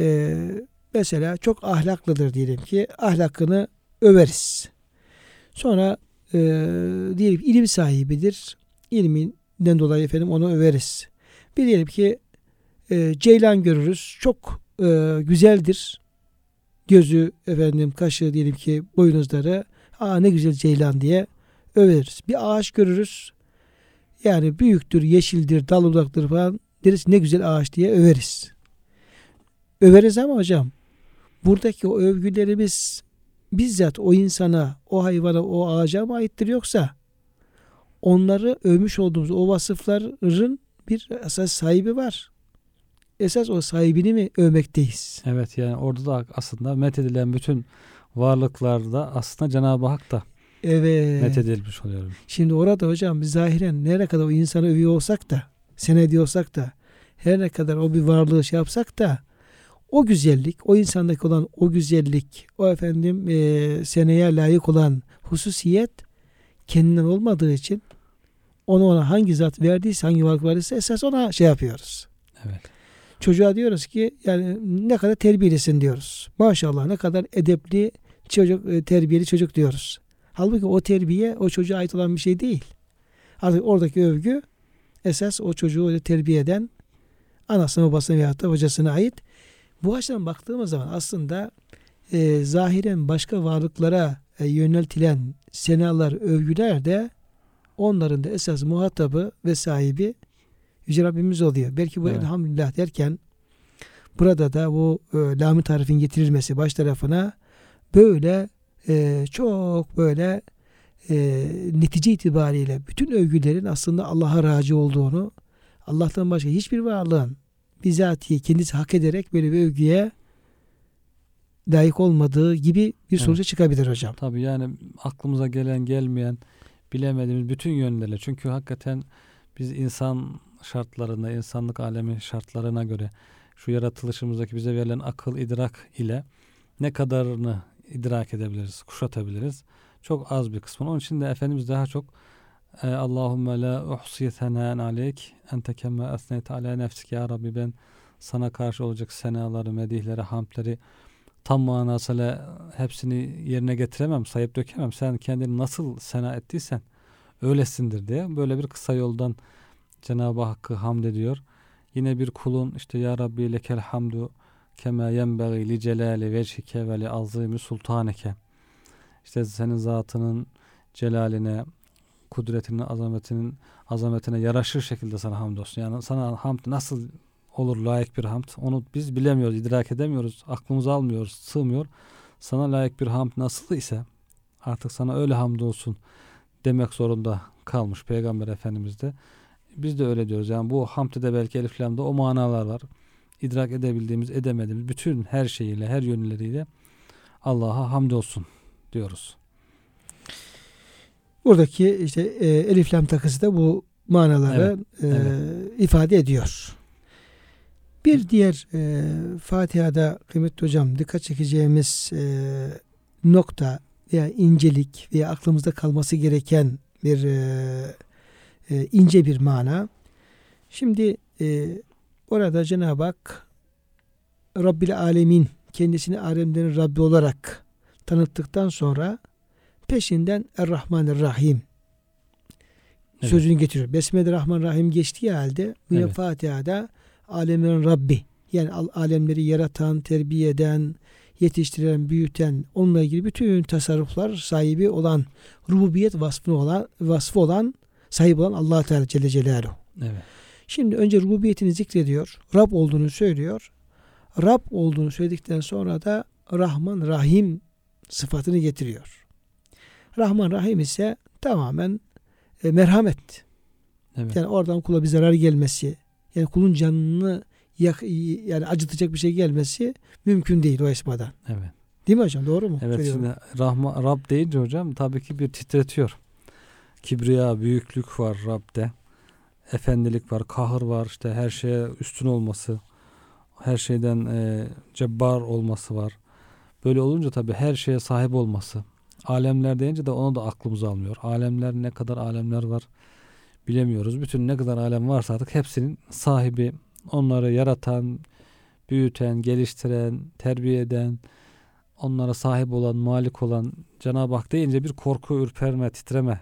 e, mesela çok ahlaklıdır diyelim ki ahlakını överiz. Sonra e, diyelim ki ilim sahibidir. İlminden dolayı efendim onu överiz. Bir diyelim ki e, ceylan görürüz. Çok e, güzeldir. Gözü efendim kaşı diyelim ki boynuzları. Aa ne güzel ceylan diye överiz. Bir ağaç görürüz. Yani büyüktür, yeşildir, dal budaktır falan. Deriz ne güzel ağaç diye överiz. Överiz ama hocam buradaki o övgülerimiz bizzat o insana, o hayvana, o ağaca mı aittir yoksa onları övmüş olduğumuz o vasıfların bir esas sahibi var. Esas o sahibini mi övmekteyiz? Evet yani orada da aslında methedilen bütün varlıklarda aslında Cenab-ı Hak da Evet. methedilmiş oluyor. Şimdi orada hocam biz zahiren nereye kadar o insanı övüyor olsak da, sen ediyorsak da, her ne kadar o bir varlığı şey yapsak da, o güzellik, o insandaki olan o güzellik, o efendim e, seneye layık olan hususiyet kendinden olmadığı için onu ona hangi zat verdiyse, hangi varlık verdiyse esas ona şey yapıyoruz. Evet. Çocuğa diyoruz ki yani ne kadar terbiyelisin diyoruz. Maşallah ne kadar edepli çocuk, e, terbiyeli çocuk diyoruz. Halbuki o terbiye o çocuğa ait olan bir şey değil. Artık oradaki övgü esas o çocuğu terbiye eden anasına babasına veyahut da hocasına ait. Bu açıdan baktığımız zaman aslında e, zahiren başka varlıklara e, yöneltilen senalar, övgüler de onların da esas muhatabı ve sahibi Yüce Rabbimiz oluyor. Belki bu Evet. elhamdülillah derken burada da bu e, lam-ı tarifin getirilmesi baş tarafına böyle e, çok böyle e, netice itibariyle bütün övgülerin aslında Allah'a raci olduğunu Allah'tan başka hiçbir varlığın bizatihi kendisi hak ederek böyle bir övgüye layık olmadığı gibi bir Evet. sonuca çıkabilir hocam. Tabii yani aklımıza gelen gelmeyen bilemediğimiz bütün yönlerle çünkü hakikaten biz insan şartlarına, insanlık alemi şartlarına göre şu yaratılışımızdaki bize verilen akıl, idrak ile ne kadarını idrak edebiliriz, kuşatabiliriz. Çok az bir kısmını. Onun için de Efendimiz daha çok e, Allahümme la uhsi senaen aleyk ente kemme esneyt ala nefsik ya Rabbi ben sana karşı olacak senaları, medihleri, hamdleri tam manasıyla hepsini yerine getiremem, sayıp dökemem. Sen kendini nasıl sena ettiysen öylesindir diye böyle bir kısa yoldan Cenab-ı Hakk'ı hamd ediyor. Yine bir kulun işte Ya Rabbi lekel hamdu kema yenbeği li celali vecihike ve li azimi sultaneke. İşte senin zatının celaline, kudretinin, azametinin azametine yaraşır şekilde sana hamdolsun. Yani sana hamd nasıl olur layık bir hamd? Onu biz bilemiyoruz, idrak edemiyoruz, aklımız almıyoruz, sığmıyor. Sana layık bir hamd nasıl ise artık sana öyle hamdolsun demek zorunda kalmış Peygamber Efendimiz de. Biz de öyle diyoruz. Yani bu hamdde de belki Elif Lam'da o manalar var. İdrak edebildiğimiz, edemediğimiz bütün her şeyiyle, her yönleriyle Allah'a hamdolsun diyoruz. Buradaki işte e, Elif Lam takısı da bu manaları Evet, e, evet. ifade ediyor. Bir diğer e, Fatiha'da kıymetli hocam dikkat çekeceğimiz e, nokta veya incelik veya aklımızda kalması gereken bir e, e, ince bir mana. Şimdi e, orada Cenab-ı Hak Rabbil Alemin kendisini alemlerin Rabbi olarak tanıttıktan sonra peşinden Er-Rahmanir-Rahim Evet. sözünü getiriyor. Besmele Rahman Rahim geçtiği halde Evet. Fatiha'da alemlerin Rabbi yani al- alemleri yaratan, terbiye eden, yetiştiren, büyüten, onunla ilgili bütün tasarruflar sahibi olan, rububiyet vasfı olan, vasfı olan, sahip olan Allah Teala Celle Celaluhu. Evet. Şimdi önce rububiyetini zikrediyor. Rab olduğunu söylüyor. Rab olduğunu söyledikten sonra da Rahman Rahim sıfatını getiriyor. Rahman Rahim ise tamamen e, merhamet. Evet. Yani oradan kula bir zarar gelmesi, yani kulun canını yak, yani acıtacak bir şey gelmesi mümkün değil o esmadan. evet. Değil mi hocam? Doğru mu? Evet Söylüyorum. şimdi Rahma, Rab deyince hocam tabii ki bir titretiyor. Kibriya, büyüklük var Rab'de. Efendilik var, kahır var, işte her şeye üstün olması, her şeyden e, cebbar olması var. Böyle olunca tabii her şeye sahip olması. Alemler deyince de onu da aklımız almıyor. Alemler ne kadar alemler var bilemiyoruz. Bütün ne kadar alem varsa artık hepsinin sahibi, onları yaratan, büyüten, geliştiren, terbiye eden, onlara sahip olan, malik olan Cenab-ı Hak deyince bir korku, ürperme, titreme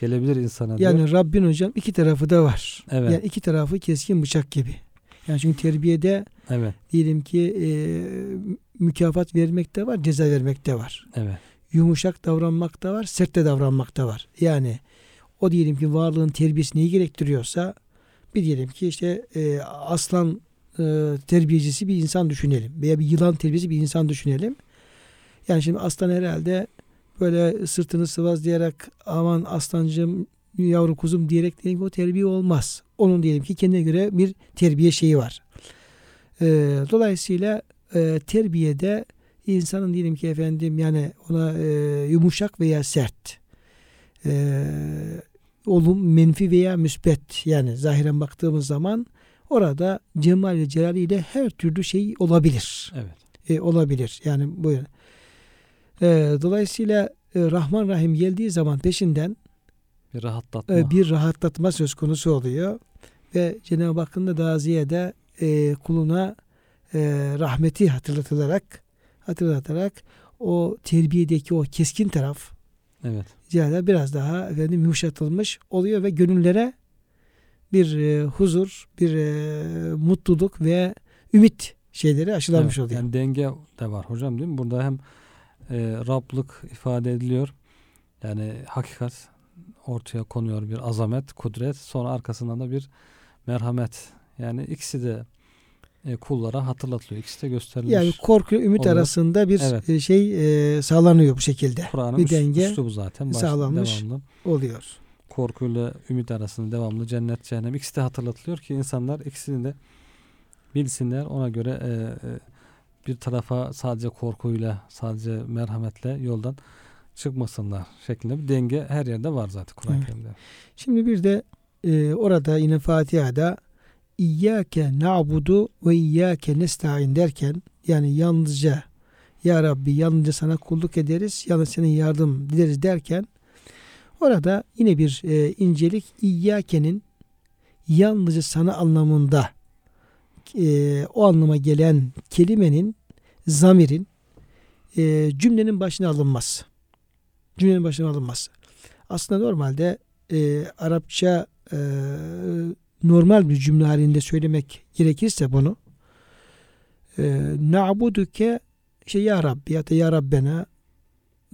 gelebilir insana diyor. Yani Rabbin hocam iki tarafı da var. Evet. Yani iki tarafı keskin bıçak gibi. Yani çünkü terbiyede Evet, diyelim ki e, mükafat vermek de var, ceza vermek de var. evet, Yumuşak davranmak da var, sert de davranmak da var. Yani o diyelim ki varlığın terbiyesi neyi gerektiriyorsa bir diyelim ki işte e, aslan e, terbiyecisi bir insan düşünelim veya bir yılan terbiyesi bir insan düşünelim. Yani şimdi aslan herhalde böyle sırtını sıvazlayarak aman aslancığım yavru kuzum diyerek diyelim ki o terbiye olmaz. Onun diyelim ki kendine göre bir terbiye şeyi var. E, dolayısıyla e, terbiyede insanın diyelim ki efendim yani ona e, yumuşak veya sert e, olum menfi veya müsbet yani zahiren baktığımız zaman orada cemal ve celal ile her türlü şey olabilir. evet. E, olabilir. Yani buyurun. E, dolayısıyla e, Rahman Rahim geldiği zaman peşinden Bir rahatlatma. e, bir rahatlatma söz konusu oluyor. Ve Cenab-ı Hakk'ın da daha ziyade e, kuluna e, rahmeti hatırlatılarak hatırlatarak o terbiyedeki o keskin taraf Evet, ziyade biraz daha efendim yumuşatılmış oluyor ve gönüllere bir e, huzur, bir e, mutluluk ve ümit şeyleri aşılanmış evet. oluyor. Yani denge de var hocam değil mi? Burada hem e, Rablık ifade ediliyor. Yani hakikat ortaya konuyor bir azamet, kudret. Sonra arkasından da bir merhamet. Yani ikisi de kullara hatırlatılıyor. İkisi de gösterilmiş. Yani korku ümit oluyor. arasında bir Evet. e, şey e, sağlanıyor bu şekilde. Kur'an'ın bir denge üslubu zaten. Baş- sağlanmış. Devamlı. oluyor. korkuyla ümit arasında devamlı cennet cehennem ikisi de hatırlatılıyor ki insanlar ikisini de bilsinler ona göre e, e, bir tarafa sadece korkuyla sadece merhametle yoldan çıkmasınlar şeklinde bir denge her yerde var zaten Kur'an-ı Evet. Kerim'de. Şimdi bir de e, orada yine Fatiha'da İyyâke na'budu ve iyyâke nesta'in derken yani yalnızca Ya Rabbi yalnızca sana kulluk ederiz, yalnız senin yardım dileriz derken orada yine bir e, incelik İyyake'nin yalnızca sana anlamında e, o anlama gelen kelimenin zamirin e, cümlenin başına alınması. Cümlenin başına alınması. Aslında normalde e, Arapça e, normal bir cümle halinde söylemek gerekirse bunu e, na'buduke işte ya Rabbi ya da ya Rabbena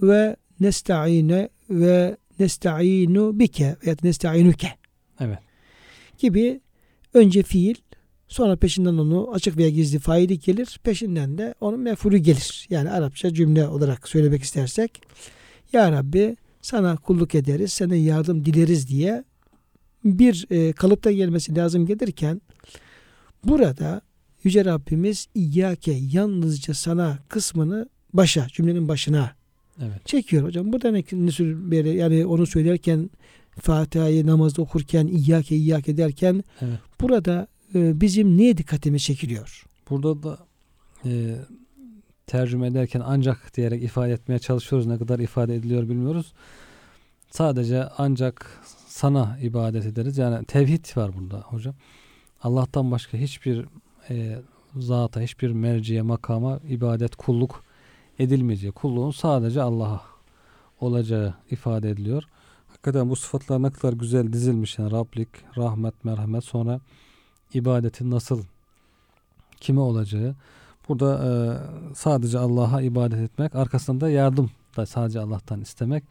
ve nesta'ine ve nesta'inu bike veya nesta'inuke Evet. gibi önce fiil sonra peşinden onu açık veya gizli faili gelir peşinden de onun mefulü gelir. Yani Arapça cümle olarak söylemek istersek Ya Rabbi sana kulluk ederiz, sana yardım dileriz diye bir e, kalıpta gelmesi lazım gelirken burada Yüce Rabbimiz İyyâke yalnızca sana kısmını başa, cümlenin başına Evet. çekiyor hocam. Ne sür- böyle yani onu söylerken Fatiha'yı namazda okurken İyyâke İyyâke derken Evet. burada e, bizim niye dikkatimiz çekiliyor? Burada da e, tercüme ederken ancak diyerek ifade etmeye çalışıyoruz. Ne kadar ifade ediliyor bilmiyoruz. Sadece ancak sana ibadet ederiz. Yani tevhid var burada hocam. Allah'tan başka hiçbir e, zata, hiçbir merciye, makama ibadet, kulluk edilmeyeceği. Kulluğun sadece Allah'a olacağı ifade ediliyor. Hakikaten bu sıfatlar ne kadar güzel dizilmiş. Yani Rablik, rahmet, merhamet sonra ibadetin nasıl kime olacağı. Burada e, sadece Allah'a ibadet etmek, arkasında yardım da sadece Allah'tan istemek.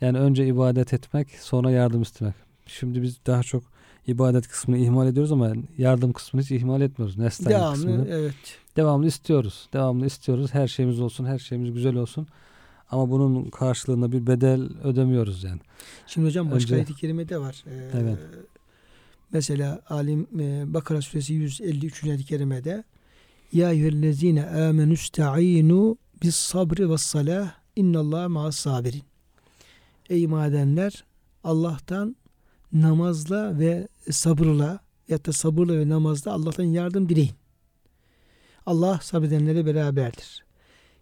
Yani önce ibadet etmek, sonra yardım istemek. Şimdi biz daha çok ibadet kısmını ihmal ediyoruz ama yardım kısmını hiç ihmal etmiyoruz. Nestaîn Devamlı kısmını. evet. Devamlı istiyoruz. Devamlı istiyoruz. Her şeyimiz olsun, her şeyimiz güzel olsun. Ama bunun karşılığında bir bedel ödemiyoruz yani. Şimdi hocam başka Önce- ayet-i kerimede var. Ee, Evet. Mesela Alim e, Bakara suresi 153. ayet-i kerimede Ya eyyühellezine amenüsta'inu bis sabri ve salah innallah ma'as sabirin. Ey iman edenler Allah'tan namazla ve sabırla ya da sabırla ve namazla Allah'tan yardım dileyin. Allah sabredenlere beraberdir.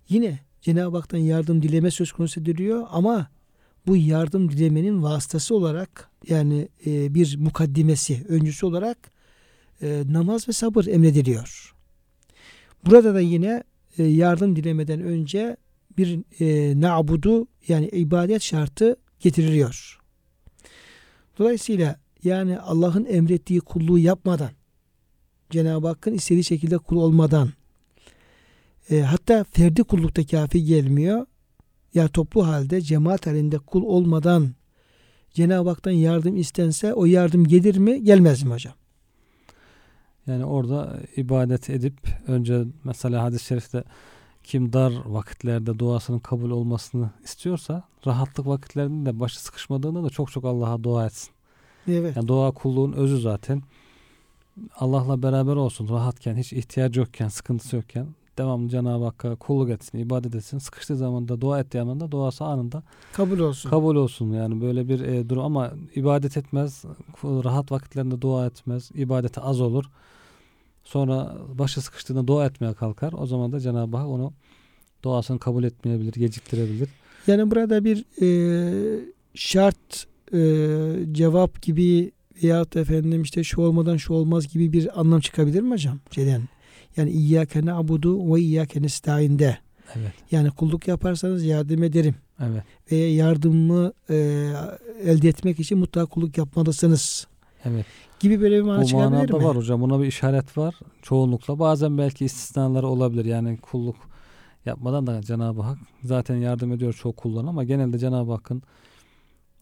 Yine Cenab-ı Hak'tan yardım dileme söz konusu ediliyor ama bu yardım dilemenin vasıtası olarak yani e, bir mukaddimesi, öncüsü olarak e, namaz ve sabır emrediliyor. Burada da yine e, yardım dilemeden önce bir e, na'budu yani ibadet şartı getiriliyor. Dolayısıyla yani Allah'ın emrettiği kulluğu yapmadan, Cenab-ı Hakk'ın istediği şekilde kul olmadan, e, hatta ferdi kullukta kafi gelmiyor. Ya toplu halde cemaat halinde kul olmadan Cenab-ı Hak'tan yardım istense o yardım gelir mi gelmez mi hocam? Yani orada ibadet edip önce mesela hadis-i şerifte kim dar vakitlerde duasının kabul olmasını istiyorsa rahatlık vakitlerinde de başı sıkışmadığında da çok çok Allah'a dua etsin. Evet. Yani dua kulluğun özü zaten. Allah'la beraber olsun rahatken, hiç ihtiyacı yokken, sıkıntısı yokken devamlı Cenab-ı Hakk'a kulluk etsin, ibadet etsin. Sıkıştığı zaman da dua ettiği zaman da duası anında Kabul olsun. kabul olsun. Yani böyle bir e, durum ama ibadet etmez, rahat vakitlerinde dua etmez, ibadeti az olur. Sonra başı sıkıştığında dua etmeye kalkar. O zaman da Cenab-ı Hak onu duasını kabul etmeyebilir, geciktirebilir. Yani burada bir e, şart e, cevap gibi veyahut efendim işte şu olmadan şu olmaz gibi bir anlam çıkabilir mi hocam? Şeyden. Yani İyyâke na'budu ve İyyâke nesta'inde. Evet, Yani kulluk yaparsanız yardım ederim. evet, Veya yardımı e, elde etmek için mutlaka kulluk yapmalısınız. Evet. Gibi böyle bir mana Bu manada mi? var hocam. Buna bir işaret var. Çoğunlukla. Bazen belki istisnaları olabilir. Yani kulluk yapmadan da Cenab-ı Hak zaten yardım ediyor çoğu kullarına ama genelde Cenab-ı Hakk'ın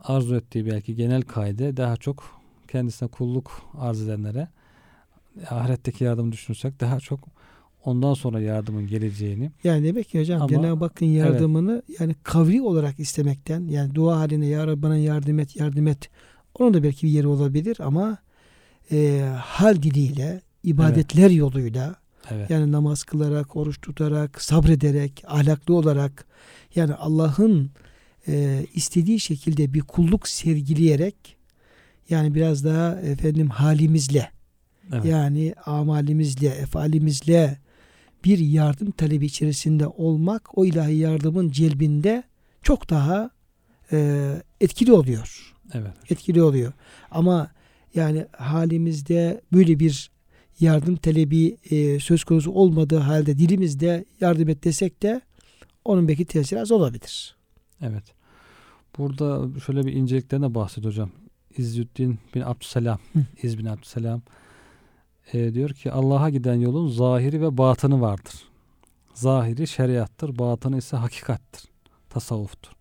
arzu ettiği belki genel kaide daha çok kendisine kulluk arz edenlere ahiretteki yardım düşünürsek daha çok ondan sonra yardımın geleceğini Yani demek ki hocam Ama- Cenab-ı Hakk'ın yardımını yani kavli olarak istemekten yani dua halinde ya Rabbi bana yardım et yardım et onun da belki bir yeri olabilir ama e, hal diliyle ibadetler yoluyla evet. yani namaz kılarak oruç tutarak sabrederek ahlaklı olarak yani Allah'ın e, istediği şekilde bir kulluk sergileyerek yani biraz daha efendim halimizle evet. yani amalimizle, efalimizle bir yardım talebi içerisinde olmak o ilahi yardımın celbinde çok daha e, etkili oluyor. Evet. Etkili oluyor. Ama yani halimizde böyle bir yardım talebi e, söz konusu olmadığı halde dilimizde yardım et desek de onun belki tesiri az olabilir. Evet. Burada şöyle bir inceliklerine bahsediyor hocam. İzzüddin bin Abdüselam, Hı. İz bin Abdüselam e, diyor ki Allah'a giden yolun zahiri ve batını vardır. Zahiri şeriattır, batını ise hakikattir, tasavvuftur.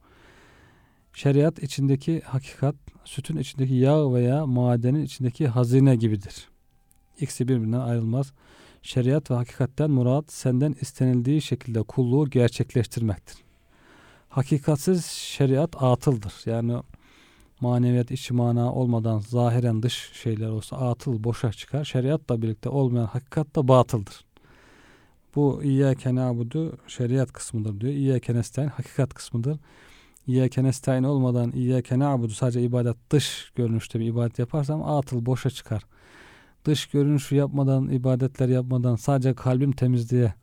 Şeriat içindeki hakikat, sütün içindeki yağ veya madenin içindeki hazine gibidir. İkisi birbirinden ayrılmaz. Şeriat ve hakikatten murat senden istenildiği şekilde kulluğu gerçekleştirmektir. Hakikatsiz şeriat atıldır. Yani maneviyat içi mana olmadan zahiren dış şeyler olsa atıl boşa çıkar. Şeriatla birlikte olmayan hakikat da batıldır. Bu İyyâke nâbudu şeriat kısmıdır diyor. İyyâke nestaîn hakikat kısmıdır. İyyâke nestaîn olmadan İyyâke nâbudu sadece ibadet dış görünüşte bir ibadet yaparsam atıl boşa çıkar. Dış görünüşü yapmadan, ibadetler yapmadan sadece kalbim temiz diye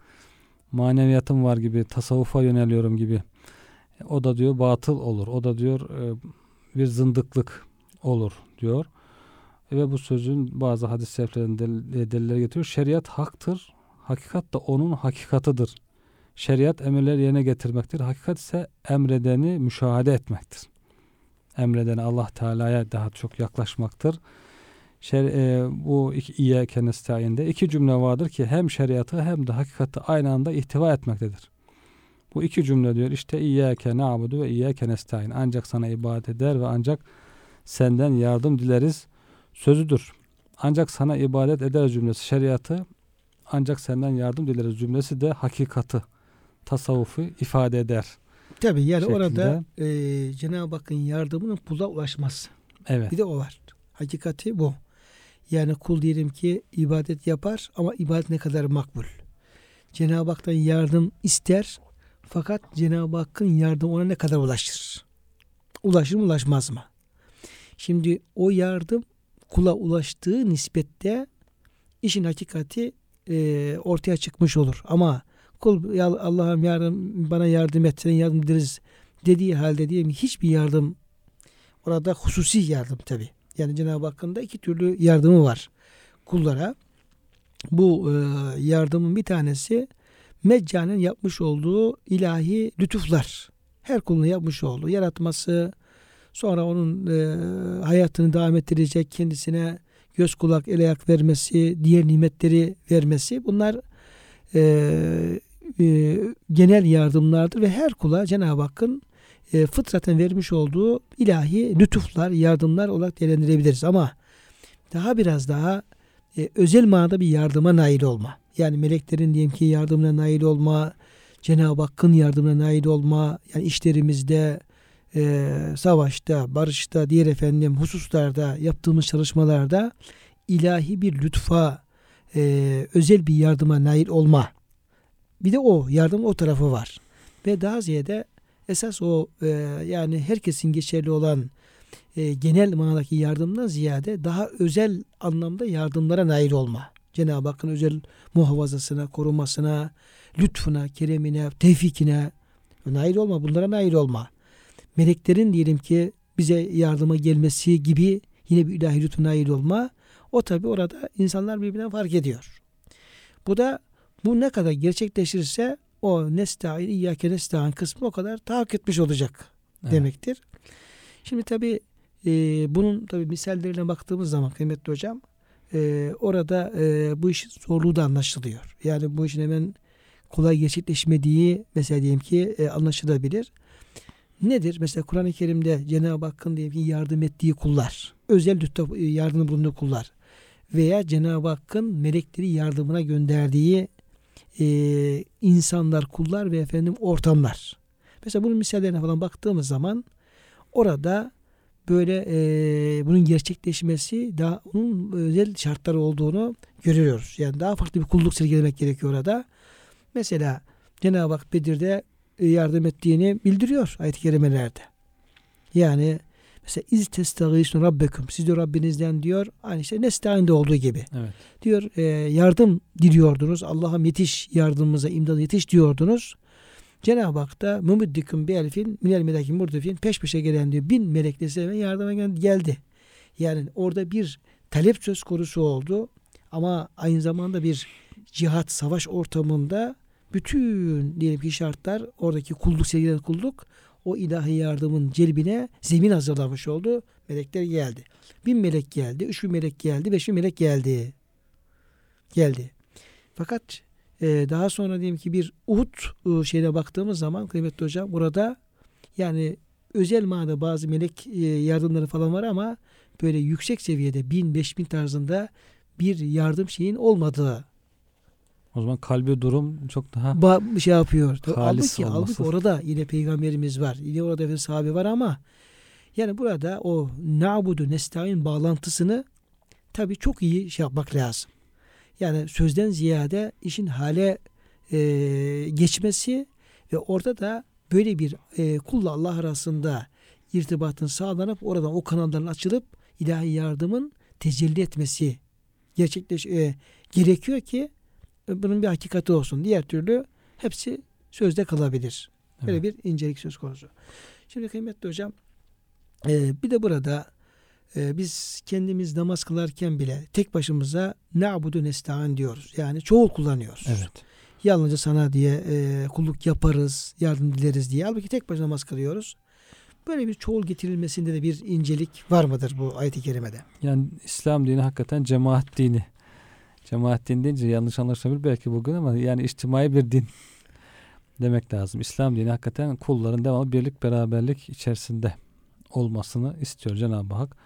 maneviyatım var gibi, tasavvufa yöneliyorum gibi. O da diyor batıl olur. O da diyor e, bir zındıklık olur diyor. Ve bu sözün bazı hadis seflerinde deliller getiriyor. Şeriat haktır. Hakikat da onun hakikatıdır. Şeriat emirleri yerine getirmektir. Hakikat ise emredeni müşahede etmektir. Emredeni Allah Teala'ya daha çok yaklaşmaktır. Şer, e, bu İyyâke nestaîn'de iki cümle vardır ki hem şeriatı hem de hakikati aynı anda ihtiva etmektedir. Bu iki cümle diyor işte İyyâke na'budu ve İyyâke nestaîn. Ancak sana ibadet eder ve ancak senden yardım dileriz sözüdür. Ancak sana ibadet eder cümlesi şeriatı ancak senden yardım dileriz cümlesi de hakikati tasavvufu ifade eder. Tabi yani Şeklinde. orada e, Cenab-ı Hakk'ın yardımının kula ulaşması. Evet. Bir de o var. Hakikati bu. Yani kul diyelim ki ibadet yapar ama ibadet ne kadar makbul. Cenab-ı Hak'tan yardım ister fakat Cenab-ı Hakk'ın yardımı ona ne kadar ulaşır? Ulaşır mı ulaşmaz mı? Şimdi o yardım kula ulaştığı nispette işin hakikati e, ortaya çıkmış olur. Ama kul ya Allah'ım yardım bana yardım et, sen yardım ederiz dediği halde diyelim hiçbir yardım orada hususi yardım tabi. Yani Cenab-ı Hakk'ın da iki türlü yardımı var kullara. Bu e, yardımın bir tanesi meccanen yapmış olduğu ilahi lütuflar. Her kulun yapmış olduğu yaratması, sonra onun e, hayatını devam ettirecek, kendisine göz kulak el ayak vermesi, diğer nimetleri vermesi bunlar e, e, genel yardımlardır ve her kula Cenab-ı Hakk'ın e, fıtraten vermiş olduğu ilahi lütuflar, yardımlar olarak değerlendirebiliriz. Ama daha biraz daha e, özel manada bir yardıma nail olma. Yani meleklerin diyelim ki yardımına nail olma, Cenab-ı Hakk'ın yardımına nail olma, yani işlerimizde, e, savaşta, barışta, diğer efendim hususlarda yaptığımız çalışmalarda ilahi bir lütfa, e, özel bir yardıma nail olma. Bir de o yardım o tarafı var. Ve daha ziyade esas o e, yani herkesin geçerli olan e, genel manadaki yardımdan ziyade daha özel anlamda yardımlara nail olma. Cenab-ı Hakk'ın özel muhafazasına, korumasına, lütfuna, keremine, tevfikine nail olma. Bunlara nail olma. Meleklerin diyelim ki bize yardıma gelmesi gibi yine bir ilahi lütfu nail olma. O tabi orada insanlar birbirinden fark ediyor. Bu da bu ne kadar gerçekleşirse o nesta'in, iyyâke nesta'in kısmı o kadar tahakkuk etmiş olacak Evet. demektir. Şimdi tabi e, bunun tabi misallerine baktığımız zaman kıymetli hocam e, orada e, bu işin zorluğu da anlaşılıyor. Yani bu işin hemen kolay gerçekleşmediği mesela diyelim ki e, anlaşılabilir. Nedir? Mesela Kur'an-ı Kerim'de Cenab-ı Hakk'ın diyelim ki yardım ettiği kullar, özel e, yardımı bulunduğu kullar veya Cenab-ı Hakk'ın melekleri yardımına gönderdiği e, insanlar, kullar ve efendim ortamlar. Mesela bunun misallerine falan baktığımız zaman orada böyle e, bunun gerçekleşmesi daha onun özel şartları olduğunu görüyoruz. Yani daha farklı bir kulluk sergilemek gerekiyor orada. Mesela Cenab-ı Hak Bedir'de yardım ettiğini bildiriyor ayet-i kerimelerde. Yani Mesela iz testağîsûn rabbekum. Siz diyor Rabbinizden diyor. Aynı işte nestaîn'de olduğu gibi. Evet. Diyor e, yardım diliyordunuz. Allah'ım yetiş yardımımıza imdada yetiş diyordunuz. Cenab-ı Hak da mümüddiküm bi elfin minel melekin murdifin peş peşe gelen diyor. Bin melekle size yardıma gel- geldi. Yani orada bir talep söz konusu oldu. Ama aynı zamanda bir cihat, savaş ortamında bütün diyelim ki şartlar oradaki kulluk, sevgili kulluk o ilahi yardımın celbine zemin hazırlamış oldu. Melekler geldi. Bin melek geldi, üç bin melek geldi, beş bin melek geldi. Geldi. Fakat e, daha sonra diyelim ki bir Uhud e, şeyine baktığımız zaman kıymetli hocam burada yani özel manada bazı melek e, yardımları falan var ama böyle yüksek seviyede bin, beş bin tarzında bir yardım şeyin olmadığı O zaman kalbi durum çok daha ba- bir şey yapıyor. Halbuki, halbuki orada yine peygamberimiz var. Yine orada bir sahabe var ama yani burada o na'budu nesta'in bağlantısını tabii çok iyi şey yapmak lazım. Yani sözden ziyade işin hale e, geçmesi ve orada da böyle bir e, kulla Allah arasında irtibatın sağlanıp oradan o kanalların açılıp ilahi yardımın tecelli etmesi gerçekleş e, gerekiyor ki bunun bir hakikati olsun. Diğer türlü hepsi sözde kalabilir. Böyle Evet. bir incelik söz konusu. Şimdi kıymetli hocam e, bir de burada e, biz kendimiz namaz kılarken bile tek başımıza na'budu nesta'in diyoruz. Yani çoğul kullanıyoruz. Evet. Yalnızca sana diye e, kulluk yaparız, yardım dileriz diye. Halbuki tek başına namaz kılıyoruz. Böyle bir çoğul getirilmesinde de bir incelik var mıdır bu ayet-i kerimede? Yani İslam dini hakikaten cemaat dini. Cemaat dini deyince yanlış anlaşılabilir belki bugün ama yani içtimai bir din demek lazım. İslam dini hakikaten kulların devamlı birlik beraberlik içerisinde olmasını istiyor Cenab-ı Hak.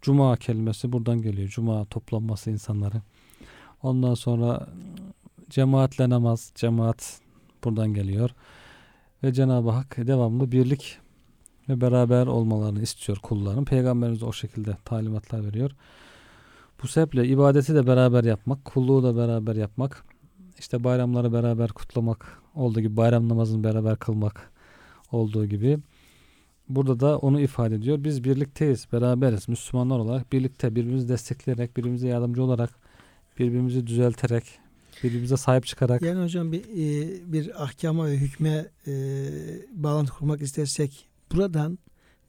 Cuma kelimesi buradan geliyor. Cuma toplanması insanları. Ondan sonra cemaatle namaz, cemaat buradan geliyor. Ve Cenab-ı Hak devamlı birlik ve beraber olmalarını istiyor kulların. Peygamberimiz o şekilde talimatlar veriyor. Bu sebeple ibadeti de beraber yapmak, kulluğu da beraber yapmak, işte bayramları beraber kutlamak olduğu gibi bayram namazını beraber kılmak olduğu gibi burada da onu ifade ediyor. Biz birlikteyiz, beraberiz. Müslümanlar olarak birlikte birbirimizi destekleyerek, birbirimize yardımcı olarak, birbirimizi düzelterek, birbirimize sahip çıkarak Yani hocam bir, e, bir ahkama ve hükme e, bağlantı kurmak istersek buradan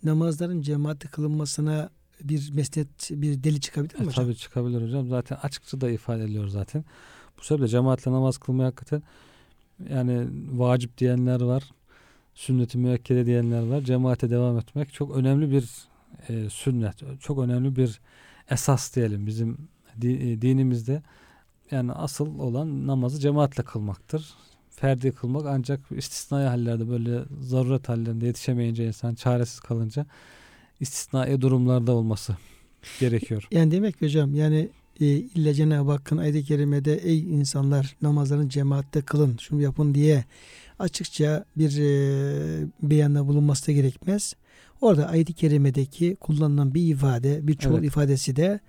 namazların cemaatle kılınmasına bir mesnet, bir deli çıkabilir mi E, hocam? tabii çıkabilir hocam. Zaten açıkça da ifade ediliyor zaten. Bu sebeple cemaatle namaz kılmaya hakikaten yani vacip diyenler var. Sünnet-i müekkede diyenler var. Cemaate devam etmek çok önemli bir e, sünnet. Çok önemli bir esas diyelim bizim di- e, dinimizde. Yani asıl olan namazı cemaatle kılmaktır. Ferdi kılmak ancak istisnai hallerde böyle zaruret hallerinde yetişemeyince insan çaresiz kalınca istisnai durumlarda olması gerekiyor. Yani demek ki hocam yani e, illa Cenab-ı Hakk'ın ayet-i kerimede ey insanlar namazların cemaatte kılın şunu yapın diye açıkça bir e, beyanda bulunması da gerekmez. Orada ayet-i kerimedeki kullanılan bir ifade, bir çoğul Evet. ifadesi de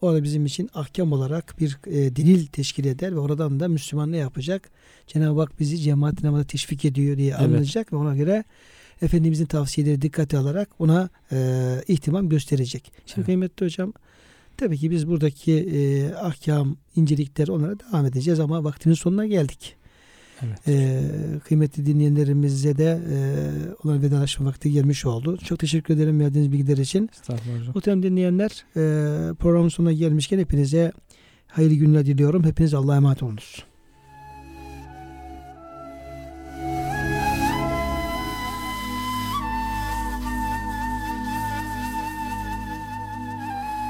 orada bizim için ahkam olarak bir e, delil teşkil eder ve oradan da Müslüman ne yapacak? Cenab-ı Hak bizi cemaat namaza teşvik ediyor diye Evet. anlayacak ve ona göre Efendimizin tavsiyeleri dikkate alarak ona e, ihtimam gösterecek. Şimdi Evet. kıymetli hocam tabii ki biz buradaki e, ahkam, incelikler onlara devam edeceğiz ama vaktimizin sonuna geldik. Evet. E, kıymetli dinleyenlerimize de e, onlara vedalaşma vakti gelmiş oldu. Çok teşekkür ederim verdiğiniz bilgiler için. Muhterem dinleyenler e, programın sonuna gelmişken hepinize hayırlı günler diliyorum. Hepiniz Allah'a emanet olunuz.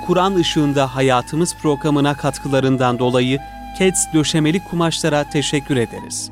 Kur'an ışığında hayatımız programına katkılarından dolayı KEDS döşemeli kumaşlara teşekkür ederiz.